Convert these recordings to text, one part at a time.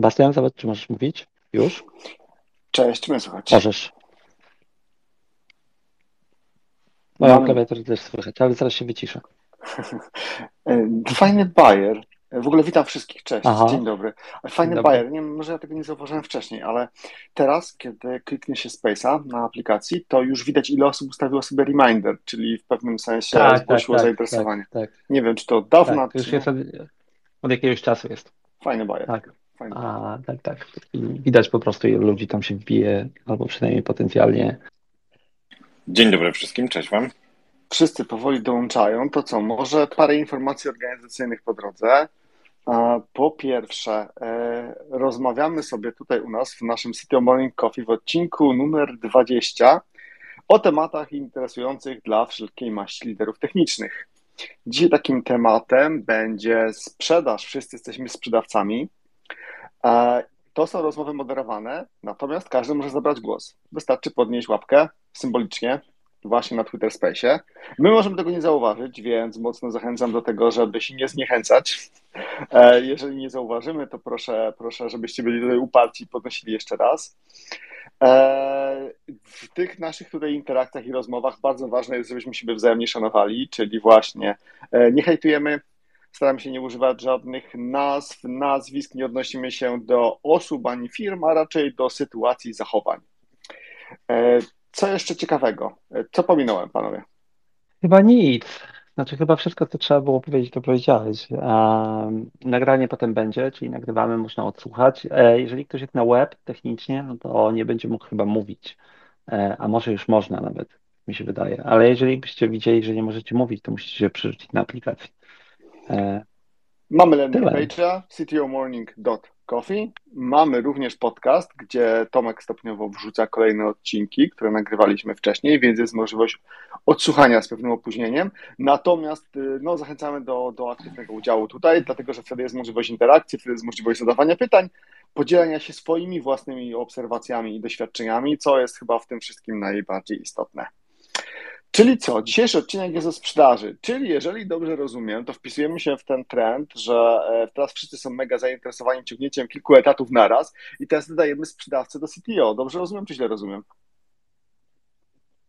Sebastian, zobacz, czy możesz mówić? Już? Cześć, mnie słychać. Możesz. Moją Mam... klawiaturę też słychać, ale zaraz się wyciszę. Fajny bajer. W ogóle witam wszystkich, cześć, Aha. dzień dobry. Fajny dobry. bajer, nie, może ja tego nie zauważyłem wcześniej, ale teraz, kiedy kliknie się Space'a na aplikacji, to już widać, ile osób ustawiło sobie reminder, czyli w pewnym sensie tak, tak zgłosiło tak, zainteresowanie. Tak, tak, nie wiem, czy to od dawna, tak, już jest od, od, jakiegoś czasu jest. Fajny bajer. Tak. A, tak, tak. I widać po prostu, ile ludzi tam się wbije, albo przynajmniej potencjalnie. Dzień dobry wszystkim, cześć Wam. Wszyscy powoli dołączają. To co, może parę informacji organizacyjnych po drodze. Po pierwsze, e, rozmawiamy sobie tutaj u nas w naszym City Morning Coffee w odcinku numer 20 o tematach interesujących dla wszelkiej maści liderów technicznych. Dzisiaj takim tematem będzie sprzedaż. Wszyscy jesteśmy sprzedawcami. To są rozmowy moderowane, natomiast każdy może zabrać głos. Wystarczy podnieść łapkę symbolicznie, właśnie na Twitter Space. My możemy tego nie zauważyć, więc mocno zachęcam do tego, żeby się nie zniechęcać. E, jeżeli nie zauważymy, to proszę, proszę żebyście byli tutaj uparci i podnosili jeszcze raz. E, w tych naszych tutaj interakcjach i rozmowach bardzo ważne jest, żebyśmy siebie wzajemnie szanowali, czyli właśnie e, nie hejtujemy, staramy się nie używać żadnych nazw, nazwisk, nie odnosimy się do osób ani firm, a raczej do sytuacji zachowań. Co jeszcze ciekawego? Co pominąłem, panowie? Chyba nic. Znaczy, chyba wszystko, co trzeba było powiedzieć, to powiedziałeś. Nagranie potem będzie, czyli nagrywamy, można odsłuchać. E, jeżeli ktoś jest na web technicznie, no to nie będzie mógł chyba mówić. E, a może już można nawet, mi się wydaje. Ale jeżeli byście widzieli, że nie możecie mówić, to musicie się przerzucić na aplikację. E, Mamy landing page'a ctomorning.com Coffee. Mamy również podcast, gdzie Tomek stopniowo wrzuca kolejne odcinki, które nagrywaliśmy wcześniej, więc jest możliwość odsłuchania z pewnym opóźnieniem. Natomiast y, no, zachęcamy do, do aktywnego udziału tutaj, dlatego że wtedy jest możliwość interakcji, wtedy jest możliwość zadawania pytań, podzielenia się swoimi własnymi obserwacjami i doświadczeniami, co jest chyba w tym wszystkim najbardziej istotne. Czyli co? Dzisiejszy odcinek jest o sprzedaży. Czyli jeżeli dobrze rozumiem, to wpisujemy się w ten trend, że e, teraz wszyscy są mega zainteresowani ciągnięciem kilku etatów naraz i teraz dodajemy sprzedawcę do CTO. Dobrze rozumiem, czy źle rozumiem?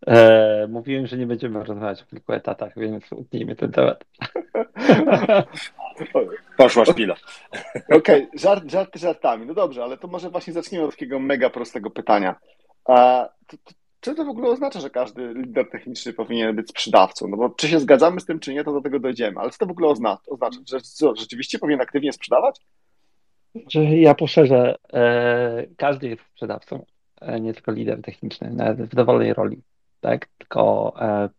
Eee, mówiłem, że nie będziemy rozmawiać o kilku etatach, więc utnijmy ten temat. Poszła szpila. Okej, okay, żart, żarty żartami. No dobrze, ale to może właśnie zaczniemy od takiego mega prostego pytania. To, to, czy to w ogóle oznacza, że każdy lider techniczny powinien być sprzedawcą? No bo czy się zgadzamy z tym, czy nie, to do tego dojdziemy. Ale co to w ogóle oznacza? oznacza że co, rzeczywiście powinien aktywnie sprzedawać? Ja poszerzę. E, każdy jest sprzedawcą, e, nie tylko lider techniczny, nawet w dowolnej roli. Tak? Tylko e,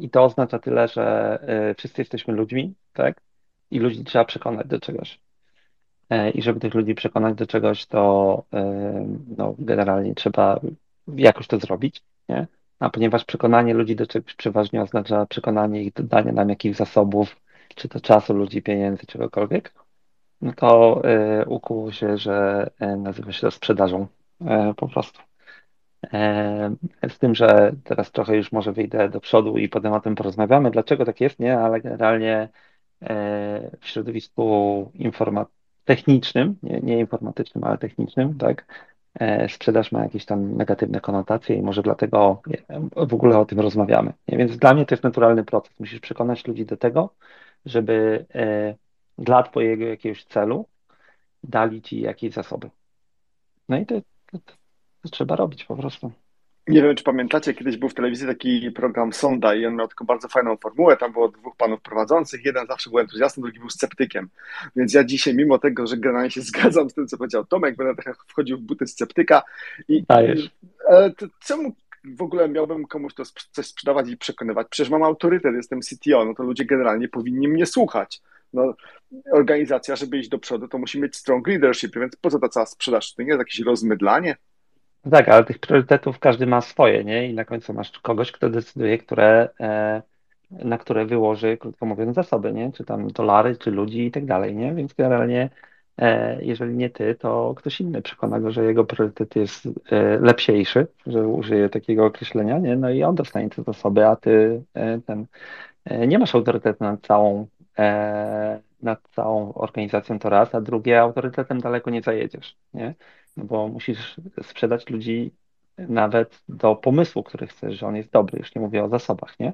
i to oznacza tyle, że wszyscy jesteśmy ludźmi, tak? I ludzi trzeba przekonać do czegoś. E, I żeby tych ludzi przekonać do czegoś, to e, no, generalnie trzeba jakoś to zrobić, nie? A ponieważ przekonanie ludzi do czegoś przeważnie oznacza przekonanie ich dodania nam jakichś zasobów, czy to czasu, ludzi, pieniędzy, czegokolwiek, no to y, ukuło się, że nazywa się to sprzedażą po prostu. Z tym, że teraz trochę już może wyjdę do przodu i potem o tym porozmawiamy, dlaczego tak jest, nie? Ale generalnie w środowisku informatycznym technicznym, nie, nie informatycznym, ale technicznym, tak, e, sprzedaż ma jakieś tam negatywne konotacje i może dlatego w ogóle o tym rozmawiamy. Więc dla mnie to jest naturalny proces. Musisz przekonać ludzi do tego, żeby e, dla Twojego jakiegoś celu dali ci jakieś zasoby. No i to, to, to trzeba robić po prostu. Nie wiem, czy pamiętacie, kiedyś był w telewizji taki program Sonda i on miał taką bardzo fajną formułę. Tam było dwóch panów prowadzących. Jeden zawsze był entuzjastą, drugi był sceptykiem. Więc ja dzisiaj, mimo tego, że generalnie się zgadzam z tym, co powiedział Tomek, będę trochę wchodził w buty sceptyka. I, Dajesz. ale to czemu w ogóle miałbym komuś to coś sprzedawać i przekonywać? Przecież mam autorytet, jestem CTO, no to ludzie generalnie powinni mnie słuchać. No, organizacja, żeby iść do przodu, to musi mieć strong leadership, więc po co ta cała sprzedaż? To nie jest jakieś rozmydlanie? Tak, ale tych priorytetów każdy ma swoje, nie? I na końcu masz kogoś, kto decyduje, które, e, na które wyłoży, krótko mówiąc, zasoby, nie? Czy tam dolary, czy ludzi i tak dalej, nie? Więc generalnie, e, jeżeli nie ty, to ktoś inny przekona go, że jego priorytet jest e, lepsiejszy, że użyje takiego określenia, nie? No i on dostanie te zasoby, a ty ten nie masz autorytetu nad całą, nad całą organizacją to raz, a drugie autorytetem daleko nie zajedziesz, nie? No bo musisz sprzedać ludzi nawet do pomysłu, który chcesz, że on jest dobry, już nie mówię o zasobach, nie?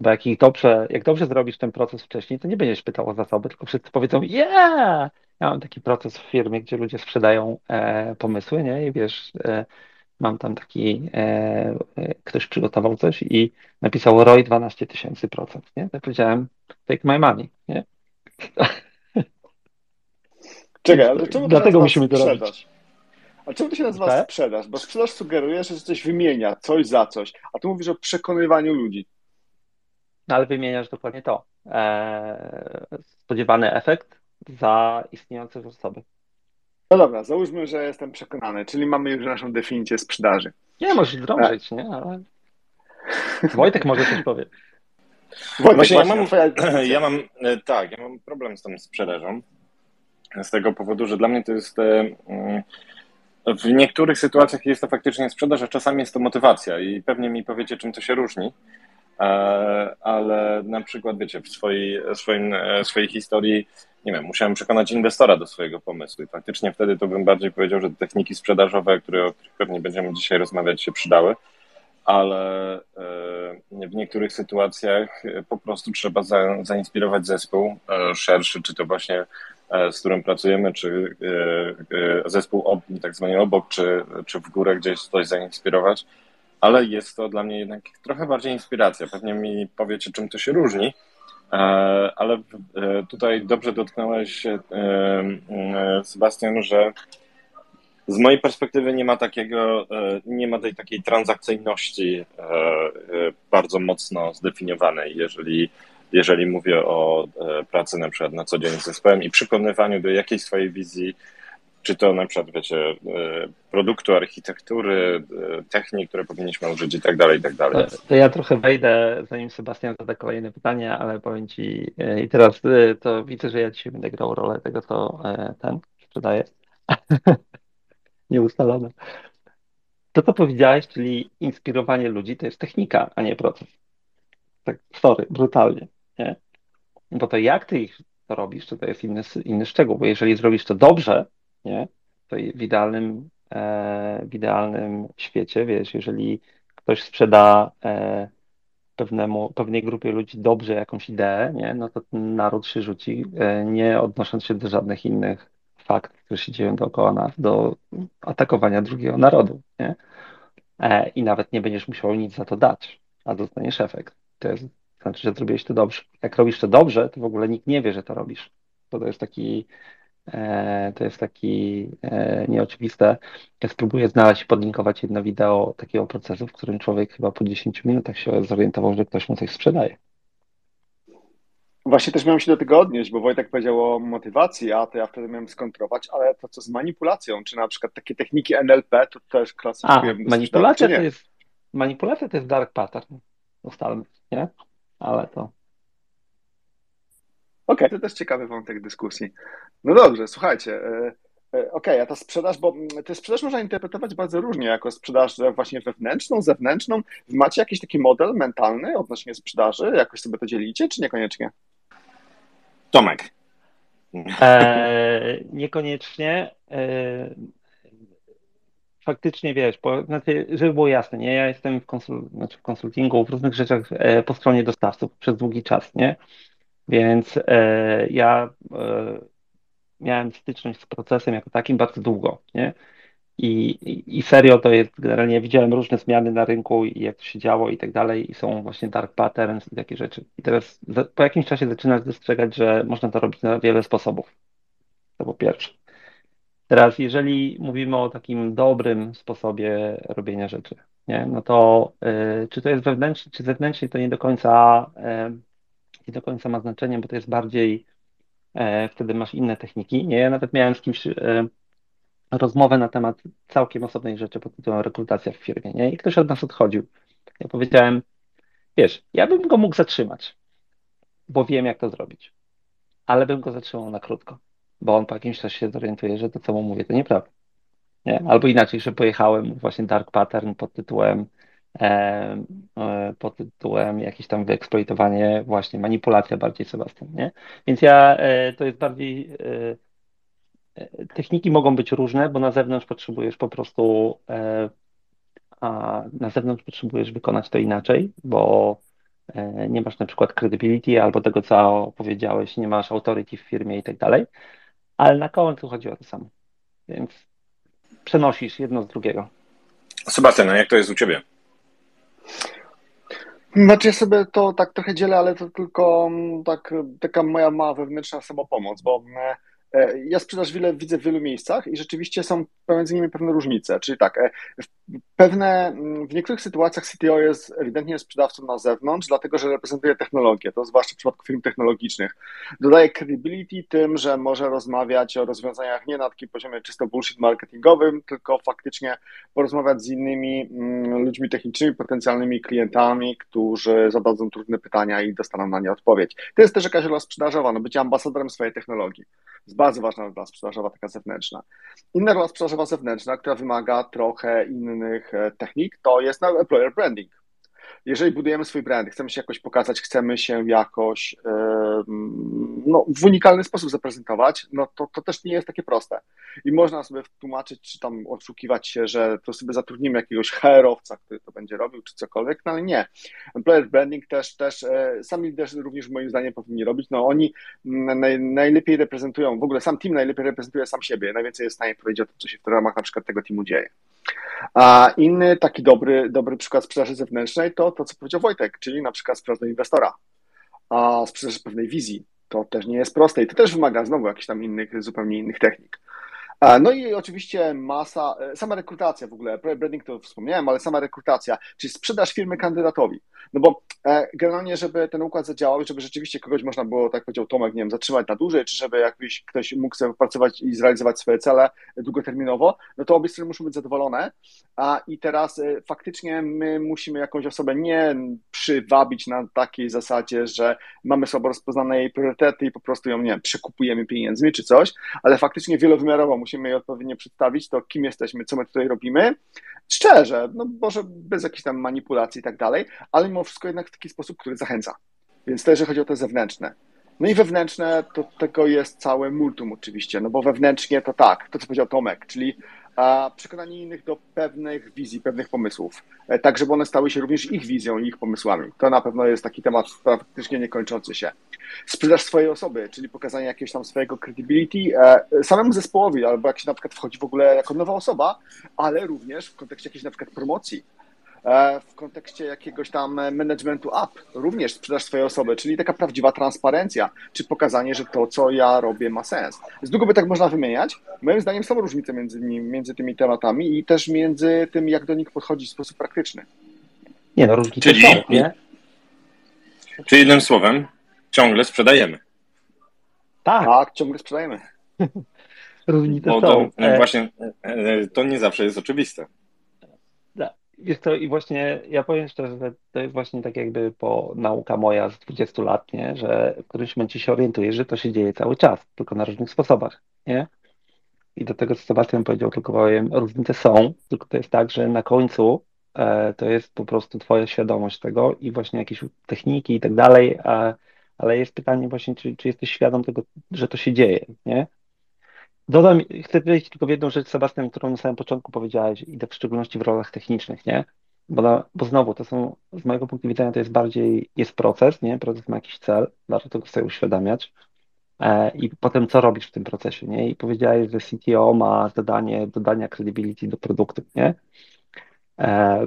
Bo jak ich dobrze, jak dobrze zrobisz ten proces wcześniej, to nie będziesz pytał o zasoby, tylko wszyscy powiedzą, yeah! Ja mam taki proces w firmie, gdzie ludzie sprzedają e, pomysły, nie? I wiesz, e, mam tam taki, e, e ktoś przygotował coś i napisał ROI 12 tysięcy procent, nie? To powiedziałem, take my money, nie? Czekaj, ale czemu Dlatego musimy to robić. A czemu to się nazywa tak? sprzedaż? Bo sprzedaż sugeruje, że coś wymienia, coś za coś, a tu mówisz o przekonywaniu ludzi. No ale wymieniasz dokładnie to. Eee, spodziewany efekt za istniejące zasoby. No dobra, załóżmy, że jestem przekonany, czyli mamy już naszą definicję sprzedaży. Nie, możesz drążyć, nie? Ale... Wojtek może coś powie. Wojtek, właśnie, ja mam, ja mam, e, tak, ja mam problem z tą sprzedażą. Z tego powodu, że dla mnie to jest e, mm, w niektórych sytuacjach jest to faktycznie sprzedaż, a czasami jest to motywacja i pewnie mi powiecie, czym to się różni. E, ale na przykład, wiecie, w swojej, swoim, e, swojej historii, nie wiem, musiałem przekonać inwestora do swojego pomysłu i faktycznie wtedy to bym bardziej powiedział, że techniki sprzedażowe, które, o których pewnie będziemy dzisiaj rozmawiać, się przydały, ale e, w niektórych sytuacjach po prostu trzeba za, zainspirować zespół szerszy, czy to właśnie z którym pracujemy, czy e, e, zespół ob, tak zwany obok, czy, czy w górę gdzieś coś zainspirować, ale jest to dla mnie jednak trochę bardziej inspiracja. Pewnie mi powiecie, czym to się różni, ale tutaj dobrze dotknąłeś, Sebastian, że z mojej perspektywy nie ma takiego, nie ma tej takiej transakcyjności bardzo mocno zdefiniowanej. Jeżeli jeżeli mówię o e, pracy na przykład na co dzień z zespołem i przekonywaniu do jakiejś swojej wizji, czy to na przykład, wiecie, e, produktu, architektury, e, technik, które powinniśmy użyć i tak dalej, i tak dalej. To ja trochę wejdę, zanim Sebastian zada kolejne pytanie, ale powiem Ci, i teraz to widzę, że ja dzisiaj będę grał rolę tego, co ten sprzedaje. Nieustalone. To, co powiedziałeś, czyli inspirowanie ludzi, to jest technika, a nie proces. Tak, sorry, brutalnie nie? Bo to jak ty ich to robisz, to, to jest inny, inny szczegół, bo jeżeli zrobisz to dobrze, nie? To w idealnym, e, w idealnym świecie, wiesz, jeżeli ktoś sprzeda e, pewnemu, pewnej grupie ludzi dobrze jakąś ideę, nie? no to naród się rzuci, e, nie odnosząc się do żadnych innych faktów, które się dzieją dookoła nas, do atakowania drugiego narodu. Nie? E, I nawet nie będziesz musiał nic za to dać, a dostaniesz efekt. To jest znaczy, że zrobiłeś to dobrze. Jak robisz to dobrze, to w ogóle nikt nie wie, że to robisz. Bo to jest taki, e, to jest taki e, nieoczywiste. Ja spróbuję znaleźć i podlinkować jedno wideo takiego procesu, w którym człowiek chyba po 10 minutach się zorientował, że ktoś mu coś sprzedaje. Właśnie też miałem się do tego odnieść, bo Wojtek powiedział o motywacji, a to ja wtedy miałem skontrować, ale to co z manipulacją, czy na przykład takie techniki NLP, to też klasyfikujemy. A, manipulacja to jest, manipulacja to jest dark pattern, ustalmy, nie? Ale to. Okej, okay, to też ciekawy wątek dyskusji. No dobrze, słuchajcie. E, e, okej, okay, a ta sprzedaż, bo tę sprzedaż można interpretować bardzo różnie, jako sprzedaż właśnie wewnętrzną, zewnętrzną. Macie jakiś taki model mentalny odnośnie sprzedaży? Jakoś sobie to dzielicie, czy niekoniecznie? Tomek. E, niekoniecznie. E, faktycznie wiesz, bo, znaczy, żeby było jasne, nie? Ja jestem w, konsul, znaczy w konsultingu, w różnych rzeczach e, po stronie dostawców przez długi czas, nie? Więc e, ja e, miałem styczność z procesem jako takim bardzo długo, nie? I, i, I serio to jest, generalnie widziałem różne zmiany na rynku i jak to się działo i tak dalej i są właśnie dark patterns i takie rzeczy. I teraz po jakimś czasie zaczynasz dostrzegać, że można to robić na wiele sposobów. To po pierwsze. Teraz, jeżeli mówimy o takim dobrym sposobie robienia rzeczy, nie? no to y, czy to jest wewnętrzny, czy zewnętrzny, to nie do końca, y, nie do końca ma znaczenie, bo to jest bardziej, y, wtedy masz inne techniki. Nie? Ja nawet miałem z kimś rozmowę na temat całkiem osobnej rzeczy pod tytułem rekrutacja w firmie, nie? I ktoś od nas odchodził. Ja powiedziałem, wiesz, ja bym go mógł zatrzymać, bo wiem, jak to zrobić, ale bym go zatrzymał na krótko, bo on po jakimś czasie się zorientuje, że to, co mu mówię, to nieprawda. Nie? Albo inaczej, że pojechałem właśnie dark pattern pod tytułem e, e, pod tytułem jakieś tam wyeksploitowanie, właśnie manipulacja bardziej Sebastian, nie? Więc ja, e, to jest bardziej Techniki mogą być różne, bo na zewnątrz potrzebujesz po prostu, e, a na zewnątrz potrzebujesz wykonać to inaczej, bo e, nie masz na przykład credibility albo tego, co powiedziałeś, nie masz authority w firmie i tak dalej, ale na końcu chodzi o to samo. Więc przenosisz jedno z drugiego. Sebastian, a jak to jest u Ciebie? Znaczy ja sobie to tak trochę dzielę, ale to tylko mm, tak, taka moja mała wewnętrzna samopomoc, bo mm, ja sprzedaż wiele widzę w wielu miejscach i rzeczywiście są pomiędzy nimi pewne różnice. Czyli tak, e, pewne, mm, w niektórych sytuacjach CTO jest ewidentnie sprzedawcą na zewnątrz, dlatego że reprezentuje technologię, to zwłaszcza w przypadku firm technologicznych. Dodaje credibility tym, że może rozmawiać o rozwiązaniach nie na takim poziomie czysto bullshit marketingowym, tylko faktycznie porozmawiać z innymi mm, ludźmi technicznymi, potencjalnymi klientami, którzy zadadzą trudne pytania i dostaną na nie odpowiedź. To jest też jakaś rola sprzedażowa, no bycie ambasadorem swojej technologii. Bardzo ważna rola sprzedażowa, taka zewnętrzna. Inna rola sprzedażowa zewnętrzna, która wymaga trochę innych e, technik, to jest employer branding jeżeli budujemy swój brand, chcemy się jakoś pokazać, chcemy się jakoś no, w unikalny sposób zaprezentować, no to, to też nie jest takie proste. I można sobie tłumaczyć, czy tam oszukiwać się, że to sobie zatrudnimy jakiegoś herowca, który to będzie robił, czy cokolwiek, no ale nie. Employer branding też, też e, sami liderzy również moim zdaniem powinni robić. No oni naj, najlepiej reprezentują, w ogóle sam team najlepiej reprezentuje sam siebie, najwięcej jest w stanie powiedzieć o tym, co się w ramach na przykład tego teamu dzieje. A inny taki dobry, dobry przykład sprzedaży zewnętrznej to to, co powiedział Wojtek, czyli na przykład sprzedaż do inwestora, a sprzedaż pewnej wizji. To też nie jest proste i to też wymaga znowu jakichś tam innych, zupełnie innych technik. No i oczywiście masa, e, sama rekrutacja w ogóle, branding to wspomniałem, ale sama rekrutacja, czyli sprzedaż firmy kandydatowi. No bo e, generalnie, żeby ten układ zadziałał, żeby rzeczywiście kogoś można było, tak powiedział Tomek, nie wiem, zatrzymać na dłużej, czy żeby jakiś ktoś mógł sobie pracować i zrealizować swoje cele długoterminowo, no to obie strony muszą być zadowolone. A i teraz e, faktycznie my musimy jakąś osobę nie przywabić na takiej zasadzie, że mamy słabo rozpoznane jej priorytety i po prostu ją, nie wiem, przekupujemy pieniędzmi czy coś, ale faktycznie wielowymiarowo musimy musimy je odpowiednio przedstawić, to kim jesteśmy, co my tutaj robimy. Szczerze, no może bez jakichś tam manipulacji i tak dalej, ale mimo wszystko jednak w taki sposób, który zachęca. Więc to jeżeli chodzi o te zewnętrzne. No i wewnętrzne, to tego jest całe multum oczywiście, no bo wewnętrznie to tak, to co powiedział Tomek, czyli a przekonanie innych do pewnych wizji, pewnych pomysłów, e, tak żeby one stały się również ich wizją i ich pomysłami. To na pewno jest taki temat praktycznie niekończący się. Sprzedaż swojej osoby, czyli pokazanie jakiegoś tam swojego credibility e, samemu zespołowi, albo jak się na przykład wchodzi w ogóle jako nowa osoba, ale również w kontekście jakiejś na przykład promocji, w kontekście jakiegoś tam managementu up, również sprzedaż swojej osoby, czyli taka prawdziwa transparencja, czy pokazanie, że to, co ja robię, ma sens. Z długo by tak można wymieniać. Moim zdaniem są różnice między, między tymi tematami i też między tym, jak do nich podchodzić w sposób praktyczny. Nie no, różnice czyli, są, nie? Czyli jednym słowem, ciągle sprzedajemy. Tak. Tak, ciągle sprzedajemy. różnice Bo są. To, e, właśnie e, to nie zawsze jest oczywiste. Jest to i właśnie, ja powiem szczerze, że to jest właśnie tak jakby po nauka moja z 20 lat, nie? że w którymś momencie się orientuję, że to się dzieje cały czas, tylko na różnych sposobach, nie? I do tego, co Sebastian powiedział, tylko powiem, różnice są, tylko to jest tak, że na końcu e, to jest po prostu twoja świadomość tego i właśnie jakieś techniki i tak dalej, a, ale jest pytanie właśnie, czy, czy jesteś świadom tego, że to się dzieje, nie? Dodam, chcę powiedzieć tylko jedną rzecz, Sebastian, którą na samym początku powiedziałeś, i to w szczególności w rolach technicznych, nie? Bo, na, bo znowu, to są, z mojego punktu widzenia, to jest bardziej, jest proces, nie? Proces ma jakiś cel, warto tego sobie uświadamiać. e, i potem co robisz w tym procesie, nie? I powiedziałeś, że CTO ma zadanie dodania credibility do produktu, nie? E,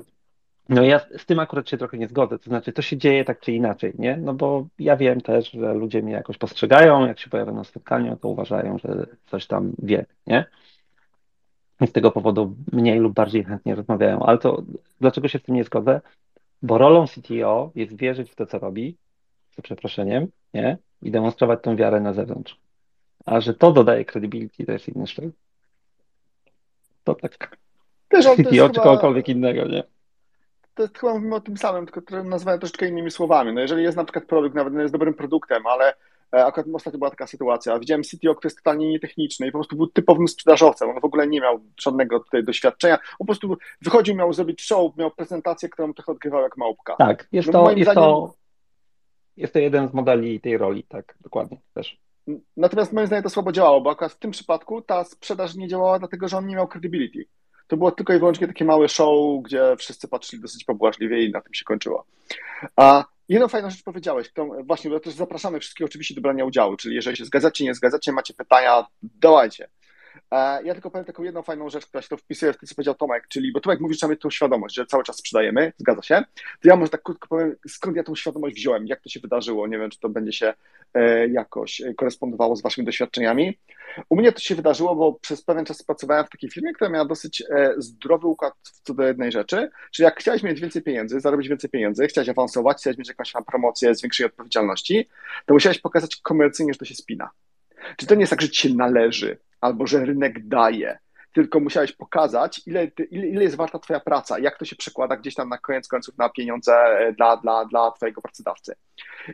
no ja z tym akurat się trochę nie zgodzę, to znaczy to się dzieje tak czy inaczej, nie? No bo ja wiem też, że ludzie mnie jakoś postrzegają, jak się pojawią na spotkaniu, to uważają, że coś tam wie, nie? I z tego powodu mniej lub bardziej chętnie rozmawiają, ale to dlaczego się z tym nie zgodzę? Bo rolą CTO jest wierzyć w to, co robi, z przeproszeniem, nie? I demonstrować tą wiarę na zewnątrz. A że to dodaje credibility, to jest inny szczegół. To tak. Też CTO czy chyba... kogokolwiek innego, nie? To jest chyba mówimy o tym samym, tylko nazywamy troszeczkę innymi słowami. No jeżeli jest na przykład produkt, nawet jest dobrym produktem, ale e, akurat ostatnio była taka sytuacja, widziałem CTO, który jest totalnie nietechniczny i po prostu był typowym sprzedażowcem, on w ogóle nie miał żadnego tutaj doświadczenia, po prostu wychodził, miał zrobić show, miał prezentację, którą trochę odgrywał jak małpka. Tak, jest, no, to, jest, zdaniem... to, jest to jeden z modeli tej roli, tak, dokładnie też. Natomiast moim zdaniem to słabo działało, bo akurat w tym przypadku ta sprzedaż nie działała dlatego, że on nie miał credibility to było tylko i wyłącznie takie małe show, gdzie wszyscy patrzyli dosyć pobłażliwie i na tym się kończyło. A jedną fajną rzecz powiedziałeś, to właśnie, bo też zapraszamy wszystkich oczywiście do brania udziału, czyli jeżeli się zgadzacie, nie zgadzacie, macie pytania, dawajcie. E, ja tylko powiem taką jedną fajną rzecz, która się to wpisuje w to, co powiedział Tomek, czyli, bo Tomek mówi, że mamy tą świadomość, że cały czas sprzedajemy, zgadza się, to ja może tak krótko powiem, skąd ja tą świadomość wziąłem, jak to się wydarzyło, nie wiem, czy to będzie się e, jakoś korespondowało z waszymi doświadczeniami. U mnie to się wydarzyło, bo przez pewien czas pracowałem w takiej firmie, która miała dosyć e, zdrowy układ co do jednej rzeczy, czyli jak chciałeś mieć więcej pieniędzy, zarobić więcej pieniędzy, chciałeś awansować, chciałeś mieć jakąś tam promocję, zwiększenie odpowiedzialności, to musiałeś pokazać komercyjnie, że to się spina. Czy to nie jest tak, że ci się należy, albo że rynek daje, tylko musiałeś pokazać, ile, ile, ile jest warta Twoja praca, jak to się przekłada gdzieś tam na koniec końców na pieniądze e, dla, dla, dla Twojego pracodawcy.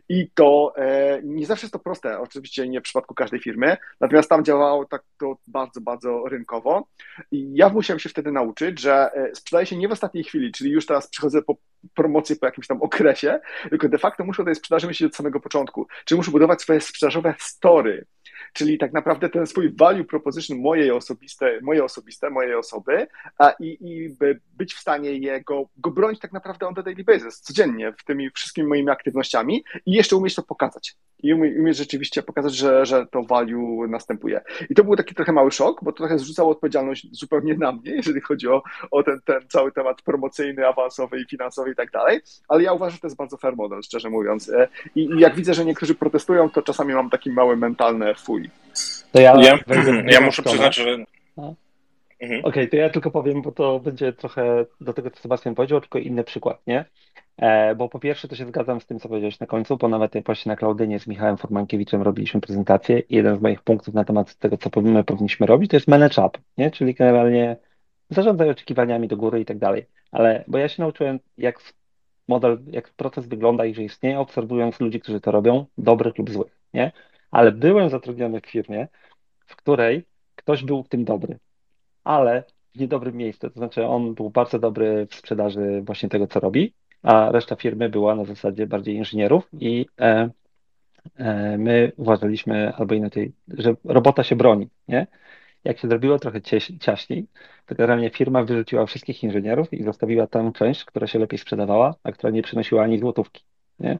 I to e, nie zawsze jest to proste, oczywiście nie w przypadku każdej firmy, natomiast tam działało tak to bardzo, bardzo rynkowo. I ja musiałem się wtedy nauczyć, że e, sprzedaje się nie w ostatniej chwili, czyli już teraz przychodzę po promocję po jakimś tam okresie, tylko de facto muszę tej sprzedaży myśleć od samego początku. Czyli muszę budować swoje sprzedażowe story, czyli tak naprawdę ten swój value proposition mojej osobiste, moje osobiste, mojej osoby a, i, i być w stanie jego, go bronić tak naprawdę on the daily basis, codziennie, w tymi wszystkimi moimi aktywnościami i jeszcze umieć to pokazać. I umieć rzeczywiście pokazać, że, że to value następuje. I to był taki trochę mały szok, bo to trochę zrzucało odpowiedzialność zupełnie na mnie, jeżeli chodzi o, o ten, ten cały temat promocyjny, awansowy i finansowy i tak dalej, ale ja uważam, że to jest bardzo fair model, szczerze mówiąc. E, I, i jak widzę, że niektórzy protestują, to czasami mam taki mały mentalny fuj. To ja, ja, ja muszę przyznać, że Mhm. Okej, okay, to ja tylko powiem, bo to będzie trochę do tego, co Sebastian powiedział, tylko inny przykład, nie? E, bo po pierwsze to się zgadzam z tym, co powiedziałeś na końcu, bo nawet właśnie na Klaudynie z Michałem Formankiewiczem robiliśmy prezentację i jeden z moich punktów na temat tego, co my powinniśmy robić, to jest manage up, nie? Czyli generalnie zarządzaj oczekiwaniami do góry i tak dalej. Ale, bo ja się nauczyłem, jak model, jak proces wygląda i że istnieje, obserwując ludzi, którzy to robią, dobrych lub złych, nie? Ale byłem zatrudniony w firmie, w której ktoś był w tym dobry ale w niedobrym miejscu. To znaczy, on był bardzo dobry w sprzedaży właśnie tego, co robi, a reszta firmy była na zasadzie bardziej inżynierów i e, e, my uważaliśmy, albo inaczej, że robota się broni, nie? Jak się zrobiło trochę ciaśniej, to generalnie firma wyrzuciła wszystkich inżynierów i zostawiła tę część, która się lepiej sprzedawała, a która nie przynosiła ani złotówki, nie?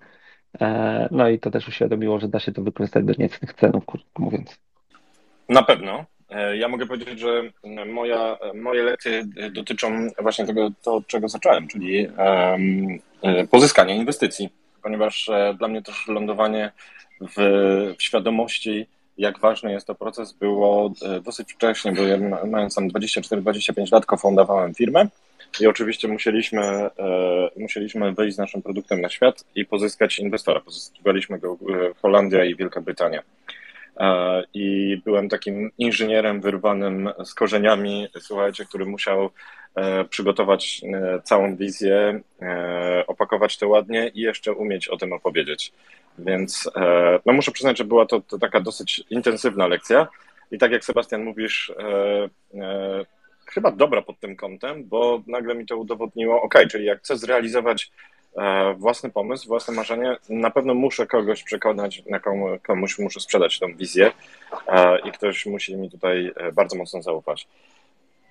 E, no i to też uświadomiło, że da się to wykorzystać do niecnych krótko mówiąc. Na pewno. E, ja mogę powiedzieć, że moja, moje lekcje dotyczą właśnie tego, to, czego zacząłem, czyli um, pozyskania inwestycji, ponieważ e, dla mnie też lądowanie w, w świadomości, jak ważny jest to proces, było dosyć wcześnie, bo ja mając tam 24-25 lat kofundowałem firmę i oczywiście musieliśmy, e, musieliśmy wyjść z naszym produktem na świat i pozyskać inwestora. Pozyskiwaliśmy go Holandia i Wielka Brytania. E, i byłem takim inżynierem wyrwanym z korzeniami, słuchajcie, który musiał e, przygotować e, całą wizję, opakować to ładnie i jeszcze umieć o tym opowiedzieć. Więc no muszę przyznać, że była to, to taka dosyć intensywna lekcja i tak jak Sebastian mówisz, chyba dobra pod tym kątem, bo nagle mi to udowodniło, ok, czyli jak chcę zrealizować własny pomysł, własne marzenie, na pewno muszę kogoś przekonać, na komu, komuś muszę sprzedać tą wizję e, i ktoś musi mi tutaj e, bardzo mocno zaufać.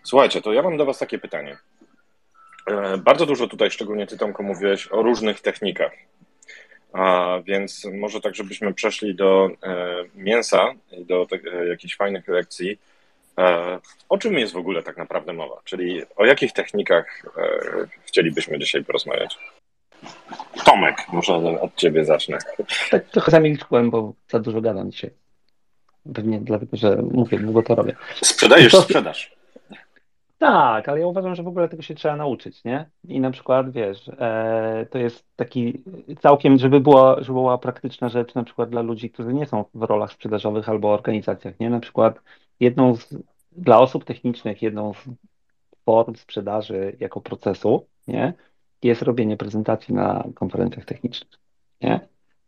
Słuchajcie, to ja mam do Was takie pytanie. Bardzo dużo tutaj, szczególnie Ty Tomko, mówiłeś o różnych technikach. A więc może tak, żebyśmy przeszli do mięsa i do jakichś fajnych lekcji. O czym jest w ogóle tak naprawdę mowa? Czyli o jakich technikach chcielibyśmy dzisiaj porozmawiać? Tomek, może od ciebie zacznę. Tak trochę zamilkłem, bo za dużo gadam dzisiaj. Pewnie dlatego, że mówię, długo to robię. Sprzedajesz to... sprzedaż. Tak, ale ja uważam, że w ogóle tego się trzeba nauczyć, nie? I na przykład, wiesz, e, to jest taki całkiem, żeby była, żeby była praktyczna rzecz na przykład dla ludzi, którzy nie są w rolach sprzedażowych albo organizacjach, nie? Na przykład jedną z, dla osób technicznych, jedną z form sprzedaży jako procesu, nie? Jest robienie prezentacji na konferencjach technicznych, nie?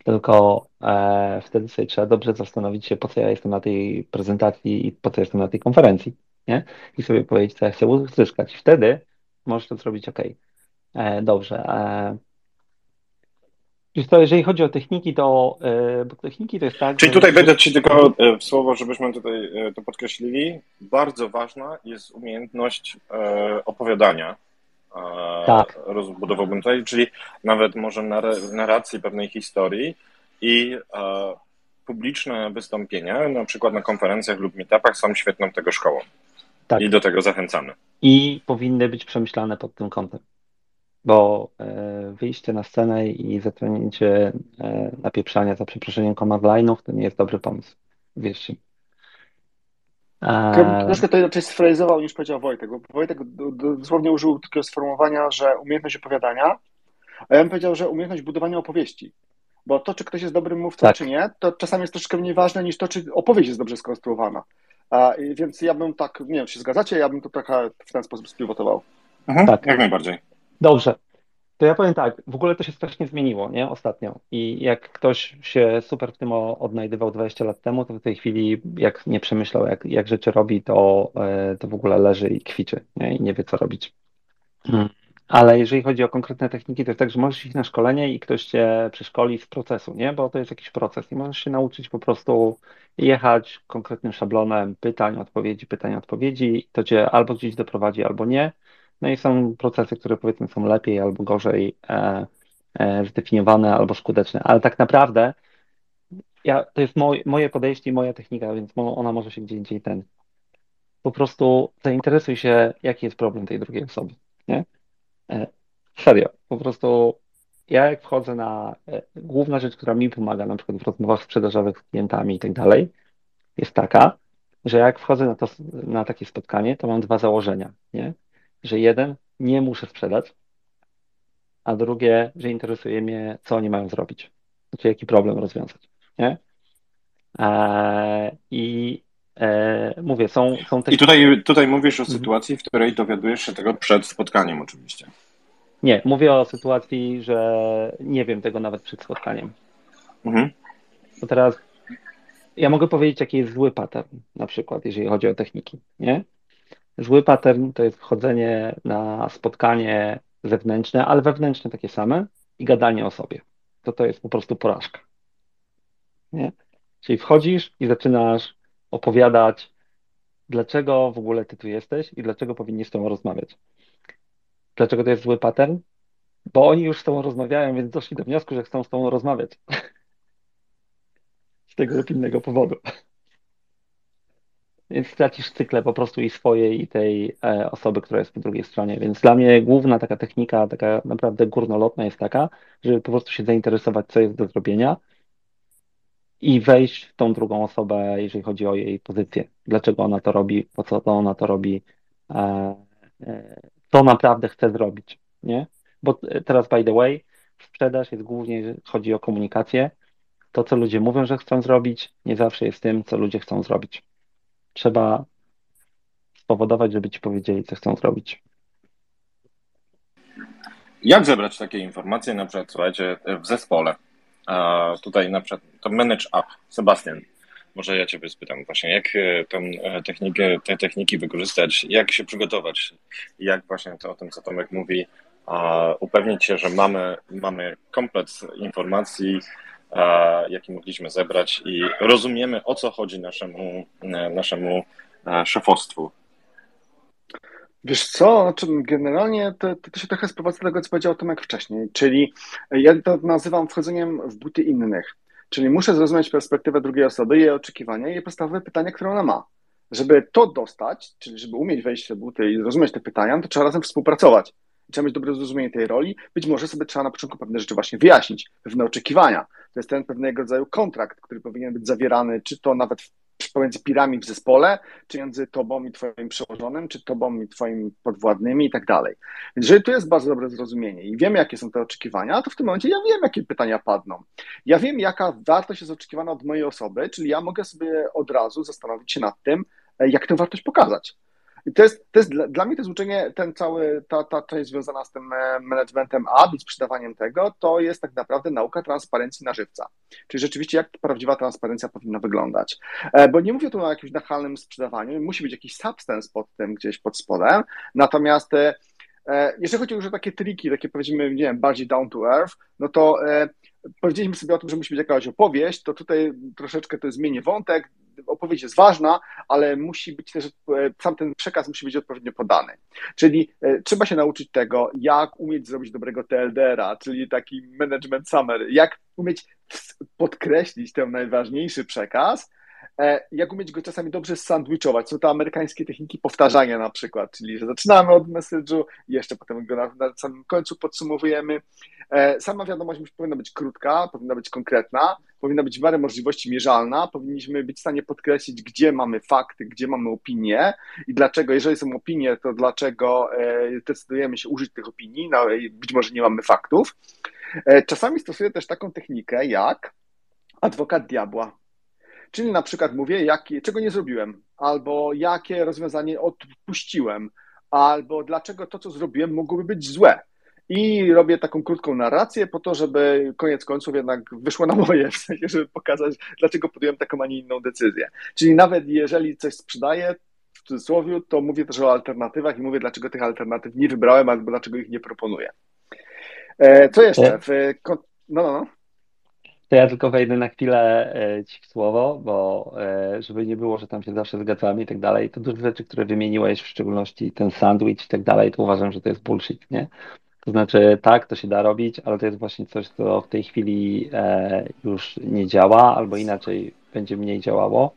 Tylko e, wtedy sobie trzeba dobrze zastanowić się, po co ja jestem na tej prezentacji i po co jestem na tej konferencji, nie? I sobie powiedzieć, co ja chcę uzyskać. Wtedy możesz to zrobić ok. E, dobrze. E, to jeżeli chodzi o techniki, to e, bo techniki to jest tak. Czyli tutaj będę Ci tylko e, w słowo, żebyśmy tutaj e, to podkreślili. Bardzo ważna jest umiejętność opowiadania. Tak. Rozbudowałbym tutaj, czyli nawet może narracji pewnej historii i publiczne wystąpienia, na przykład na konferencjach lub meetupach, są świetną tego szkołą. Tak. I do tego zachęcamy. I powinny być przemyślane pod tym kątem. Bo e, wyjście na scenę i zatrudnięcie napieprzania za przeproszeniem command line'ów to nie jest dobry pomysł. Mi. Troszkę to inaczej sfrazował niż powiedział Wojtek, bo Wojtek dosłownie użył takiego sformułowania, że umiejętność opowiadania, a ja bym powiedział, że umiejętność budowania opowieści. Bo to, czy ktoś jest dobrym mówcą, tak. czy nie, to czasami jest troszkę mniej ważne niż to, czy opowieść jest dobrze skonstruowana. A, więc ja bym tak, nie wiem, czy się zgadzacie, ja bym to trochę w ten sposób spivotował. Mhm, tak, jak najbardziej. Dobrze. To ja powiem tak, w ogóle to się strasznie zmieniło, nie, ostatnio. I jak ktoś się super w tym odnajdywał 20 lat temu, to w tej chwili, jak nie przemyślał, jak, jak rzeczy robi, to, e, to w ogóle leży i kwiczy, nie, i nie wie, co robić. Hmm. Ale jeżeli chodzi o konkretne techniki, to jest tak, że możesz iść na szkolenie i ktoś cię przeszkoli z procesu, nie? Bo to jest jakiś proces i możesz się nauczyć po prostu jechać konkretnym szablonem pytań, odpowiedzi, pytań, odpowiedzi. To cię albo gdzieś doprowadzi, albo nie. No i są procesy, które powiedzmy są lepiej albo gorzej e, e, zdefiniowane albo skuteczne, ale tak naprawdę ja, to jest moj, moje podejście i moja technika, więc ona może się gdzie indziej ten. Po prostu zainteresuj się, jaki jest problem tej drugiej osoby. Nie? E, serio, po prostu ja jak wchodzę na, e, główna rzecz, która mi pomaga na przykład w rozmowach sprzedażowych z klientami i tak dalej, jest taka, że jak wchodzę na, to, na takie spotkanie, to mam dwa założenia, nie? Że jeden, nie muszę sprzedać, a drugie, że interesuje mnie, co oni mają zrobić, znaczy jaki problem rozwiązać, nie? Eee, I e, mówię, są, są te... I tutaj, tutaj mówisz o mhm. sytuacji, w której dowiadujesz się tego przed spotkaniem oczywiście. Nie, mówię o sytuacji, że nie wiem tego nawet przed spotkaniem. Mhm. Bo teraz ja mogę powiedzieć, jaki jest zły pattern, na przykład, jeżeli chodzi o techniki, nie? Zły pattern to jest wchodzenie na spotkanie zewnętrzne, ale wewnętrzne takie same i gadanie o sobie. To to jest po prostu porażka. Nie? Czyli wchodzisz i zaczynasz opowiadać, dlaczego w ogóle ty tu jesteś i dlaczego powinniś z tobą rozmawiać. Dlaczego to jest zły pattern? Bo oni już z tobą rozmawiają, więc doszli do wniosku, że chcą z tobą rozmawiać. z tego lub innego powodu. Więc stracisz cykle po prostu i swojej, i tej e, osoby, która jest po drugiej stronie. Więc dla mnie główna taka technika, taka naprawdę górnolotna jest taka, żeby po prostu się zainteresować, co jest do zrobienia i wejść w tą drugą osobę, jeżeli chodzi o jej pozycję. Dlaczego ona to robi, po co to ona to robi, e, e, co naprawdę chce zrobić, nie? Bo teraz, by the way, sprzedaż jest głównie, chodzi o komunikację. To, co ludzie mówią, że chcą zrobić, nie zawsze jest tym, co ludzie chcą zrobić. Trzeba spowodować, żeby ci powiedzieli, co chcą zrobić. Jak zebrać takie informacje, na przykład, słuchajcie, w zespole? A tutaj na przykład to manage up. Sebastian, może ja Ciebie spytam właśnie, jak e, tę e, technikę, te techniki wykorzystać, jak się przygotować, jak właśnie to o tym, co Tomek mówi, upewnić się, że mamy, mamy komplet informacji, jaki mogliśmy zebrać i rozumiemy, o co chodzi naszemu, e, naszemu szefostwu. Wiesz co, znaczy generalnie to, to, się trochę sprowadza do tego, co powiedział Tomek wcześniej, czyli ja to nazywam wchodzeniem w buty innych. Czyli muszę zrozumieć perspektywę drugiej osoby, jej oczekiwania i jej podstawowe pytania, które ona ma. Żeby to dostać, czyli żeby umieć wejść w buty i zrozumieć te pytania, to trzeba razem współpracować. Trzeba mieć dobre zrozumienie tej roli. Być może sobie trzeba na początku pewne rzeczy właśnie wyjaśnić, pewne oczekiwania. To jest ten pewnego rodzaju kontrakt, który powinien być zawierany, czy to nawet pomiędzy pirami w zespole, czy między tobą i twoim przełożonym, czy tobą i twoimi podwładnymi i tak dalej. Więc jeżeli tu jest bardzo dobre zrozumienie i wiemy, jakie są te oczekiwania, to w tym momencie ja wiem, jakie pytania padną. Ja wiem, jaka wartość jest oczekiwana od mojej osoby, czyli ja mogę sobie od razu zastanowić się nad tym, e, jak tę wartość pokazać. I to jest, to jest dla, dla mnie to jest uczenie, ten cały, ta, ta część związana z tym e, managementem A, z sprzedawaniem tego, to jest tak naprawdę nauka transparencji na żywca. Czyli rzeczywiście jak prawdziwa transparencja powinna wyglądać. E, bo nie mówię tu o jakimś nachalnym sprzedawaniu, musi być jakiś substance pod tym gdzieś pod spodem, natomiast e, jeżeli chodzi już o takie triki, takie powiedzmy, nie wiem, bardziej down to earth, no to powiedzieliśmy sobie o tym, że musi być jakaś opowieść, to tutaj troszeczkę to zmienię wątek, opowieść jest ważna, ale musi być też, e, sam ten przekaz musi być odpowiednio podany. Czyli e, trzeba się nauczyć tego, jak umieć zrobić dobrego TLDR-a, czyli taki management summary, jak umieć podkreślić ten najważniejszy przekaz, jak umieć go czasami dobrze sandwichować. Są to amerykańskie techniki powtarzania na przykład, czyli że zaczynamy od message'u jeszcze potem go na, na samym końcu podsumowujemy. E, sama wiadomość powinna być krótka, powinna być konkretna, powinna być w miarę możliwości mierzalna, powinniśmy być w stanie podkreślić, gdzie mamy fakty, gdzie mamy opinie i dlaczego, jeżeli są opinie, to dlaczego e, decydujemy się użyć tych opinii, no, być może nie mamy faktów. Czasami stosuję też taką technikę jak adwokat diabła. Czyli na przykład mówię, jakie, czego nie zrobiłem, albo jakie rozwiązanie odpuściłem, albo dlaczego to, co zrobiłem, mogłoby być złe. I robię taką krótką narrację po to, żeby koniec końców jednak wyszło na moje, w sensie, żeby pokazać, dlaczego podjąłem taką, a nie inną decyzję. Czyli nawet jeżeli coś sprzedaję, w cudzysłowie, to mówię też o alternatywach i mówię, dlaczego tych alternatyw nie wybrałem, albo dlaczego ich nie proponuję. E, co jeszcze? W, no, no, no. To ja tylko wejdę na chwilę e, ci w słowo, bo e, żeby nie było, że tam się zawsze zgadzamy i tak dalej, to dużo rzeczy, które wymieniłeś, w szczególności ten sandwich i tak dalej, to uważam, że to jest bullshit, nie? To znaczy, tak, to się da robić, ale to jest właśnie coś, co w tej chwili e, już nie działa, albo inaczej będzie mniej działało.